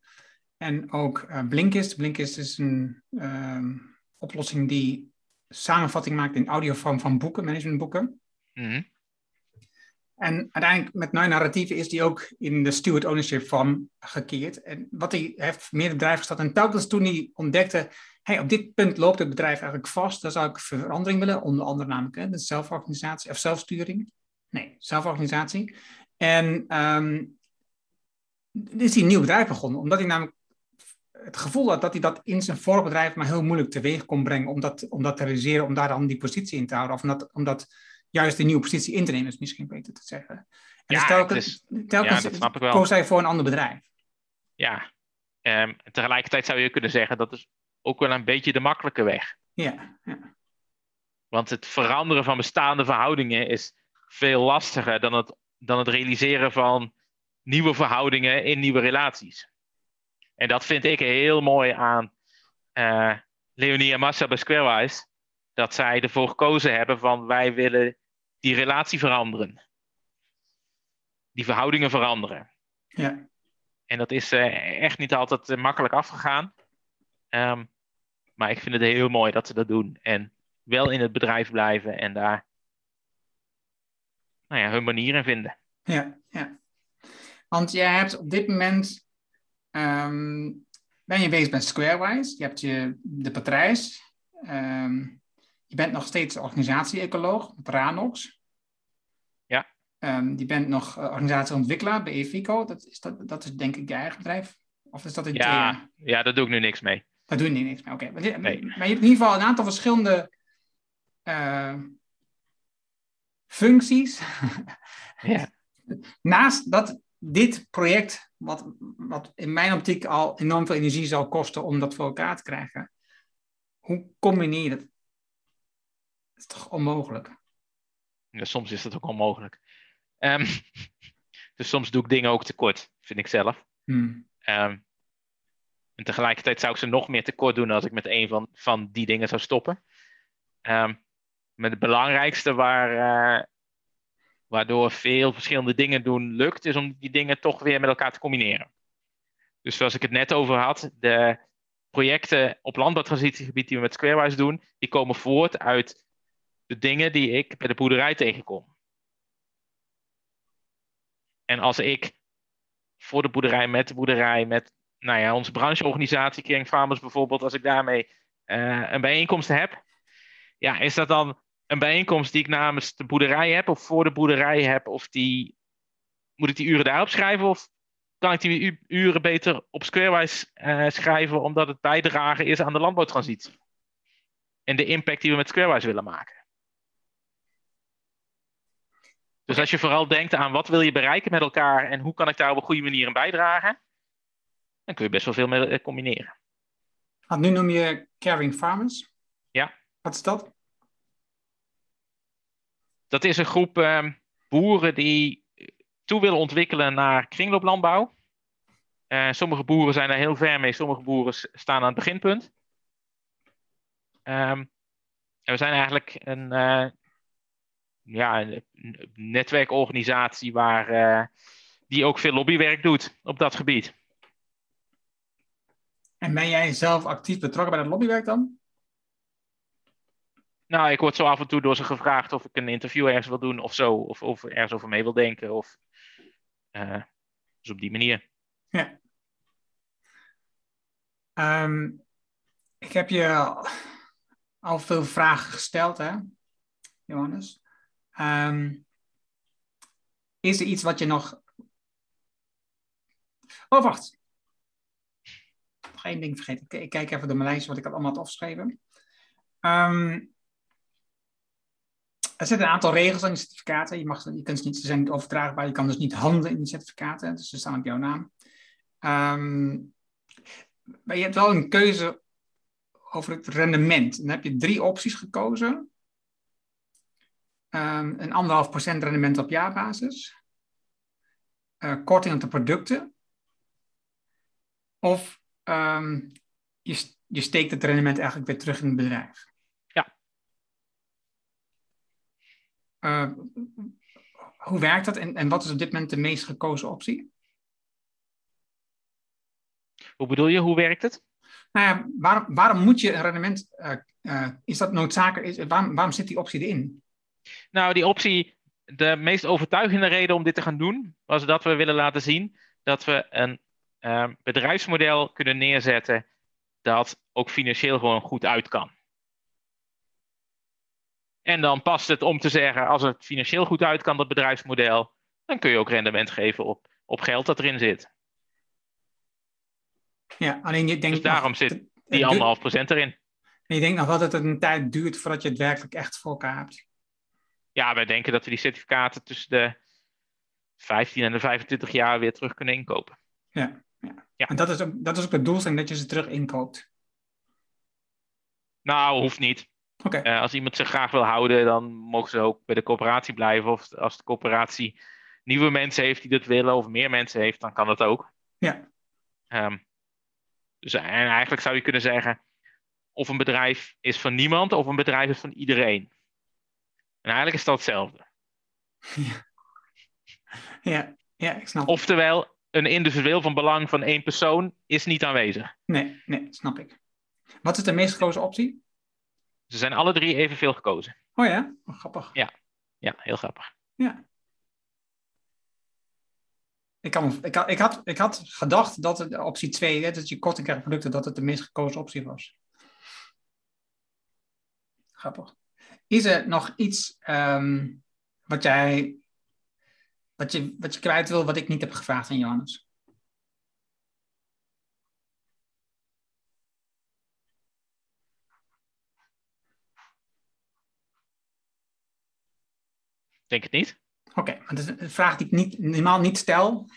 En ook uh, Blinkist. Blinkist is een ehm, oplossing die samenvatting maakt in audiovorm van boeken, managementboeken. Mm En uiteindelijk met Neue Narratieven is die ook in de steward ownership vorm gekeerd. En wat hij heeft meer bedrijven gestart. En telkens toen hij ontdekte, hey, op dit punt loopt het bedrijf eigenlijk vast, daar zou ik verandering willen, onder andere namelijk hè, de zelforganisatie of zelfsturing. Nee, zelforganisatie. En um, is hij een nieuw bedrijf begonnen, omdat hij namelijk het gevoel had dat hij dat in zijn vorig bedrijf maar heel moeilijk teweeg kon brengen om dat, om dat te realiseren, om daar dan die positie in te houden. Of om dat, om dat juist die nieuwe positie in te nemen, is misschien beter te zeggen. En ja, dus telkens, telkens ja, dat snap ik wel. koos hij voor een ander bedrijf. Ja, um, tegelijkertijd zou je kunnen zeggen dat is ook wel een beetje de makkelijke weg. Ja, ja. Want het veranderen van bestaande verhoudingen is veel lastiger dan het, dan het realiseren van nieuwe verhoudingen in nieuwe relaties. En dat vind ik heel mooi aan uh, Leonie en Massa bij Squarewise. Dat zij ervoor gekozen hebben van wij willen die relatie veranderen. Die verhoudingen veranderen. Ja. En dat is uh, echt niet altijd uh, makkelijk afgegaan. Um, maar ik vind het heel mooi dat ze dat doen. En wel in het bedrijf blijven en daar nou ja, hun manier in vinden. Ja, ja. Want jij hebt op dit moment, um, ben je bezig met Squarewise, je hebt je, de patrijs, um, je bent nog steeds organisatie-ecoloog met Ranox. Ja. Um, je bent nog uh, organisatieontwikkelaar bij Evico, dat is, dat, dat is denk ik je eigen bedrijf? Of is dat in ja, ja, daar doe ik nu niks mee. Daar doe je niks mee, oké. Okay. Maar, maar, je hebt in ieder geval een aantal verschillende... Uh, functies. (laughs) ja. Naast dat dit project, wat, wat in mijn optiek al enorm veel energie zal kosten om dat voor elkaar te krijgen, hoe combineer je dat? Dat is toch onmogelijk? Ja, soms is dat ook onmogelijk. Um, (laughs) dus soms doe ik dingen ook tekort, vind ik zelf. Hmm. Um, tegelijkertijd zou ik ze nog meer tekort doen als ik met een van, van die dingen zou stoppen. Um, maar het belangrijkste waar, uh, waardoor veel verschillende dingen doen lukt, is om die dingen toch weer met elkaar te combineren. Dus zoals ik het net over had, de projecten op landbouwtransitiegebied die we met Squarewise doen, die komen voort uit de dingen die ik bij de boerderij tegenkom. En als ik voor de boerderij, met de boerderij, met nou ja, onze brancheorganisatie, Caring Farmers bijvoorbeeld, als ik daarmee uh, een bijeenkomst heb, ja, is dat dan een bijeenkomst die ik namens de boerderij heb of voor de boerderij heb, of die, moet ik die uren daarop schrijven of kan ik die uren beter op Squarewise uh, schrijven omdat het bijdragen is aan de landbouwtransitie? En de impact die we met Squarewise willen maken. Dus als je vooral denkt aan wat wil je bereiken met elkaar en hoe kan ik daar op een goede manier in bijdragen, dan kun je best wel veel mee eh, combineren. Want nu noem je Caring Farmers. Ja. Wat is dat? Dat is een groep uh, boeren die toe willen ontwikkelen naar kringlooplandbouw. Uh, sommige boeren zijn daar heel ver mee, sommige boeren staan aan het beginpunt. Um, en we zijn eigenlijk een, uh, ja, een netwerkorganisatie waar, die ook veel lobbywerk doet op dat gebied. En ben jij zelf actief betrokken bij dat lobbywerk dan? Nou, ik word zo af en toe door ze gevraagd of ik een interview ergens wil doen of zo. Of, of ergens over mee wil denken. Of, uh, dus op die manier. Ja. Um, ik heb je al veel vragen gesteld, hè, Johannes. Um, is er iets wat je nog. Oh, wacht. Nog één ding vergeten. Ik kijk even door mijn lijst wat ik allemaal had opgeschreven. Um, er zitten een aantal regels aan die certificaten. Je, mag, je kunt ze niet, ze zijn niet overdraagbaar. Je kan dus niet handelen in die certificaten. Dus ze staan op jouw naam. Um, maar je hebt wel een keuze over het rendement. Dan heb je drie opties gekozen. Um, een anderhalf procent rendement op jaarbasis. Uh, korting op de producten. Of ehm, je, je steekt het rendement eigenlijk weer terug in het bedrijf. Ja. Uh, hoe werkt dat en, en wat is op dit moment de meest gekozen optie? Hoe bedoel je, hoe werkt het? Nou ja, waarom, waarom moet je een rendement, uh, uh, is dat noodzakelijk, is, waarom, waarom zit die optie erin? Nou, die optie, de meest overtuigende reden om dit te gaan doen, was dat we willen laten zien dat we een uh, bedrijfsmodel kunnen neerzetten dat ook financieel gewoon goed uit kan. En dan past het om te zeggen, als het financieel goed uit kan, dat bedrijfsmodel, dan kun je ook rendement geven op, op geld dat erin zit. Ja, alleen je denkt. Dus daarom zit die anderhalf procent erin. En je denkt nog wel dat het een tijd duurt voordat je het werkelijk echt voor elkaar hebt. Ja, wij denken dat we die certificaten tussen de 15 en de 25 jaar weer terug kunnen inkopen. Ja, ja. ja. en dat is, ook, dat is ook het doelstelling dat je ze terug inkoopt. Nou, hoeft niet. Okay. Uh, als iemand zich graag wil houden, dan mogen ze ook bij de coöperatie blijven. Of als de coöperatie nieuwe mensen heeft die dat willen, of meer mensen heeft, dan kan dat ook. Ja. Um, dus en eigenlijk zou je kunnen zeggen, of een bedrijf is van niemand, of een bedrijf is van iedereen. En eigenlijk is dat hetzelfde. Ja, (laughs) ja, ja ik snap. Oftewel, een individueel van belang van één persoon is niet aanwezig. Nee, nee, snap ik. Wat is de meest gekozen optie? Ze zijn alle drie evenveel gekozen. Oh ja, oh, grappig. Ja. ja, heel grappig. Ja. Ik, kan, ik, had, ik, had, ik had gedacht dat het optie 2, hè, dat je korting krijgt producten, dat het de meest gekozen optie was. Grappig. Is er nog iets um, wat jij wat je, wat je kwijt wil, wat ik niet heb gevraagd aan Johannes? Denk het niet. Oké, okay, dat is een vraag die ik niet, normaal niet stel.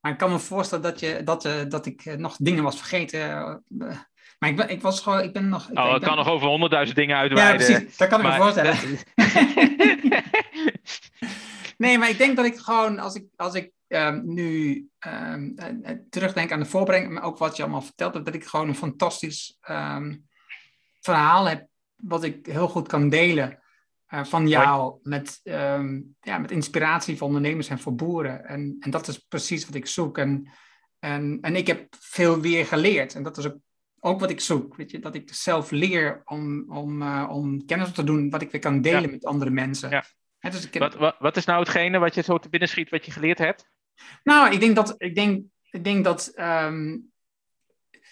Maar ik kan me voorstellen dat, je, dat, uh, dat ik uh, nog dingen was vergeten. Uh, maar ik, ben, ik was gewoon, ik ben nog... Ik, oh, ik ben... kan nog over honderdduizend dingen uitweiden. Ja, precies. Dat kan ik maar, me voorstellen. (laughs) (laughs) nee, maar ik denk dat ik gewoon, als ik, als ik um, nu um, terugdenk aan de voorbereiding, maar ook wat je allemaal verteld hebt, dat ik gewoon een fantastisch um, verhaal heb, wat ik heel goed kan delen. Uh, van jou met, um, ja, met inspiratie voor ondernemers en voor boeren. En, en dat is precies wat ik zoek. En, en, en ik heb veel weer geleerd. En dat is ook, ook wat ik zoek. Weet je? Dat ik zelf leer om, om, uh, om kennis op te doen wat ik weer kan delen ja. met andere mensen. Ja. He, dus ik wat, wat, wat, is nou hetgene wat je zo te binnen schiet wat je geleerd hebt? Nou, ik denk dat, ik denk, ik denk dat um,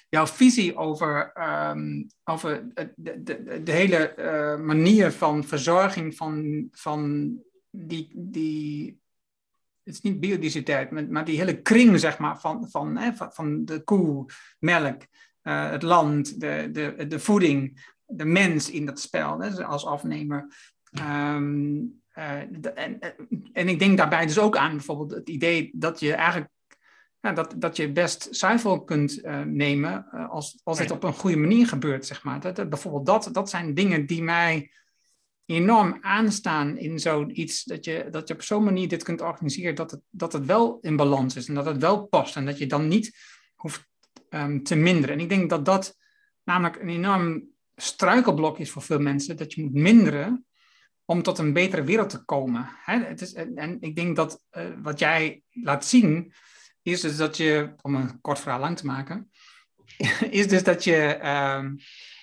jouw visie over, um, over de, de, de hele uh, manier van verzorging van, van die, die. Het is niet biodiversiteit, maar die hele kring, zeg maar, van, van, hè, van, de koe, melk, uh, het land, de, de, de voeding, de mens in dat spel, hè, als afnemer. Um, uh, en, en ik denk daarbij dus ook aan bijvoorbeeld het idee dat je eigenlijk ja, dat, dat je best zuivel kunt uh, nemen uh, als, als het op een goede manier gebeurt, zeg maar. Dat, dat, bijvoorbeeld dat, dat zijn dingen die mij enorm aanstaan in zoiets, dat je, dat je op zo'n manier dit kunt organiseren, dat het, dat het wel in balans is en dat het wel past en dat je dan niet hoeft um, te minderen. En ik denk dat dat namelijk een enorm struikelblok is voor veel mensen, dat je moet minderen om tot een betere wereld te komen. Hè? Het is, en, ik denk dat uh, wat jij laat zien, is dus dat je, om een kort verhaal lang te maken, (laughs) is dus dat je, um,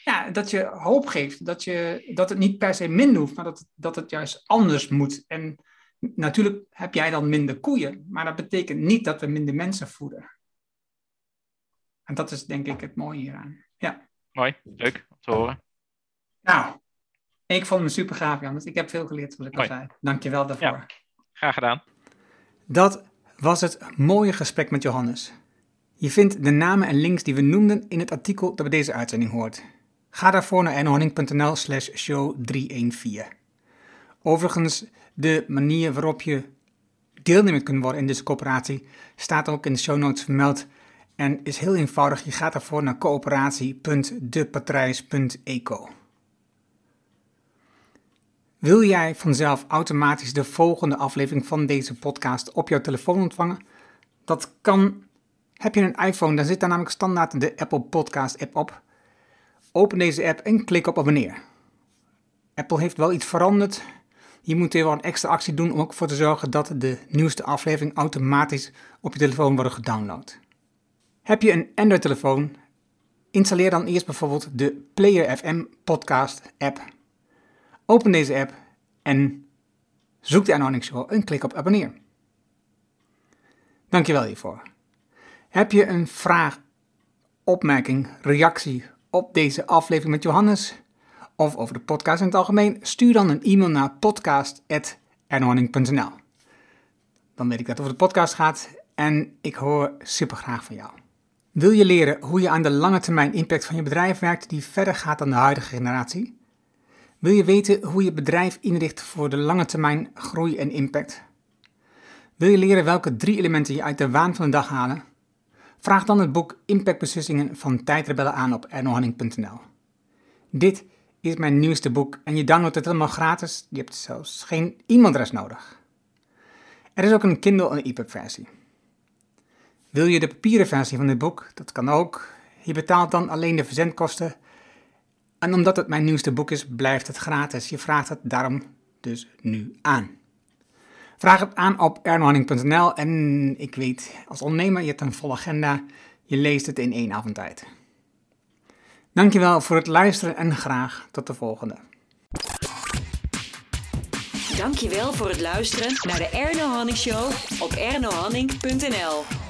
ja, dat je hoop geeft. Dat, je, dat het niet per se minder hoeft, maar dat, dat het juist anders moet. En natuurlijk heb jij dan minder koeien, maar dat betekent niet dat we minder mensen voeden. En dat is denk ik het mooie hieraan. Ja. Mooi, leuk om te horen. Nou, ik vond me super gaaf, Jan. Ik heb veel geleerd, zoals ik Mooi. al zei. Dank je wel daarvoor. Ja, graag gedaan. Dat was het mooie gesprek met Johannes. Je vindt de namen en links die we noemden in het artikel dat bij deze uitzending hoort. Ga daarvoor naar ernohanning.nl slash show 314. Overigens, de manier waarop je deelnemer kunt worden in deze coöperatie staat ook in de show notes vermeld en is heel eenvoudig. Je gaat daarvoor naar coöperatie.depatrijs.eco. Wil jij vanzelf automatisch de volgende aflevering van deze podcast op jouw telefoon ontvangen? Dat kan Heb je een iPhone, dan zit daar namelijk standaard de Apple Podcast app op. Open deze app en klik op abonneer. Apple heeft wel iets veranderd. Je moet weer wel een extra actie doen om ook voor te zorgen dat de nieuwste aflevering automatisch op je telefoon worden gedownload. Heb je een Android-telefoon? Installeer dan eerst bijvoorbeeld de Player FM podcast app. Open deze app en zoek de Anonic Show en klik op abonneer. Dankjewel hiervoor. Heb je een vraag, opmerking, reactie op deze aflevering met Johannes of over de podcast in het algemeen? Stuur dan een e-mail naar podcast.ernohanning.nl Dan weet ik dat het over de podcast gaat en ik hoor super graag van jou. Wil je leren hoe je aan de lange termijn impact van je bedrijf werkt die verder gaat dan de huidige generatie? Wil je weten hoe je bedrijf inricht voor de lange termijn groei en impact? Wil je leren welke drie elementen je uit de waan van de dag halen? Vraag dan het boek Impactbeslissingen van Tijdrebellen aan op ernohanning.nl. Dit is mijn nieuwste boek en je downloadt het helemaal gratis. Je hebt zelfs geen e-mailadres nodig. Er is ook een Kindle en EPUB versie. Wil je de papieren versie van dit boek? Dat kan ook. Je betaalt dan alleen de verzendkosten. En omdat het mijn nieuwste boek is, blijft het gratis. Je vraagt het daarom dus nu aan. Vraag het aan op ernohanning.nl en ik weet, als ondernemer, je hebt een volle agenda, je leest het in één avondtijd. Dankjewel voor het luisteren en graag tot de volgende. Dankjewel voor het luisteren naar de Erno Hanning Show op ernohanning.nl.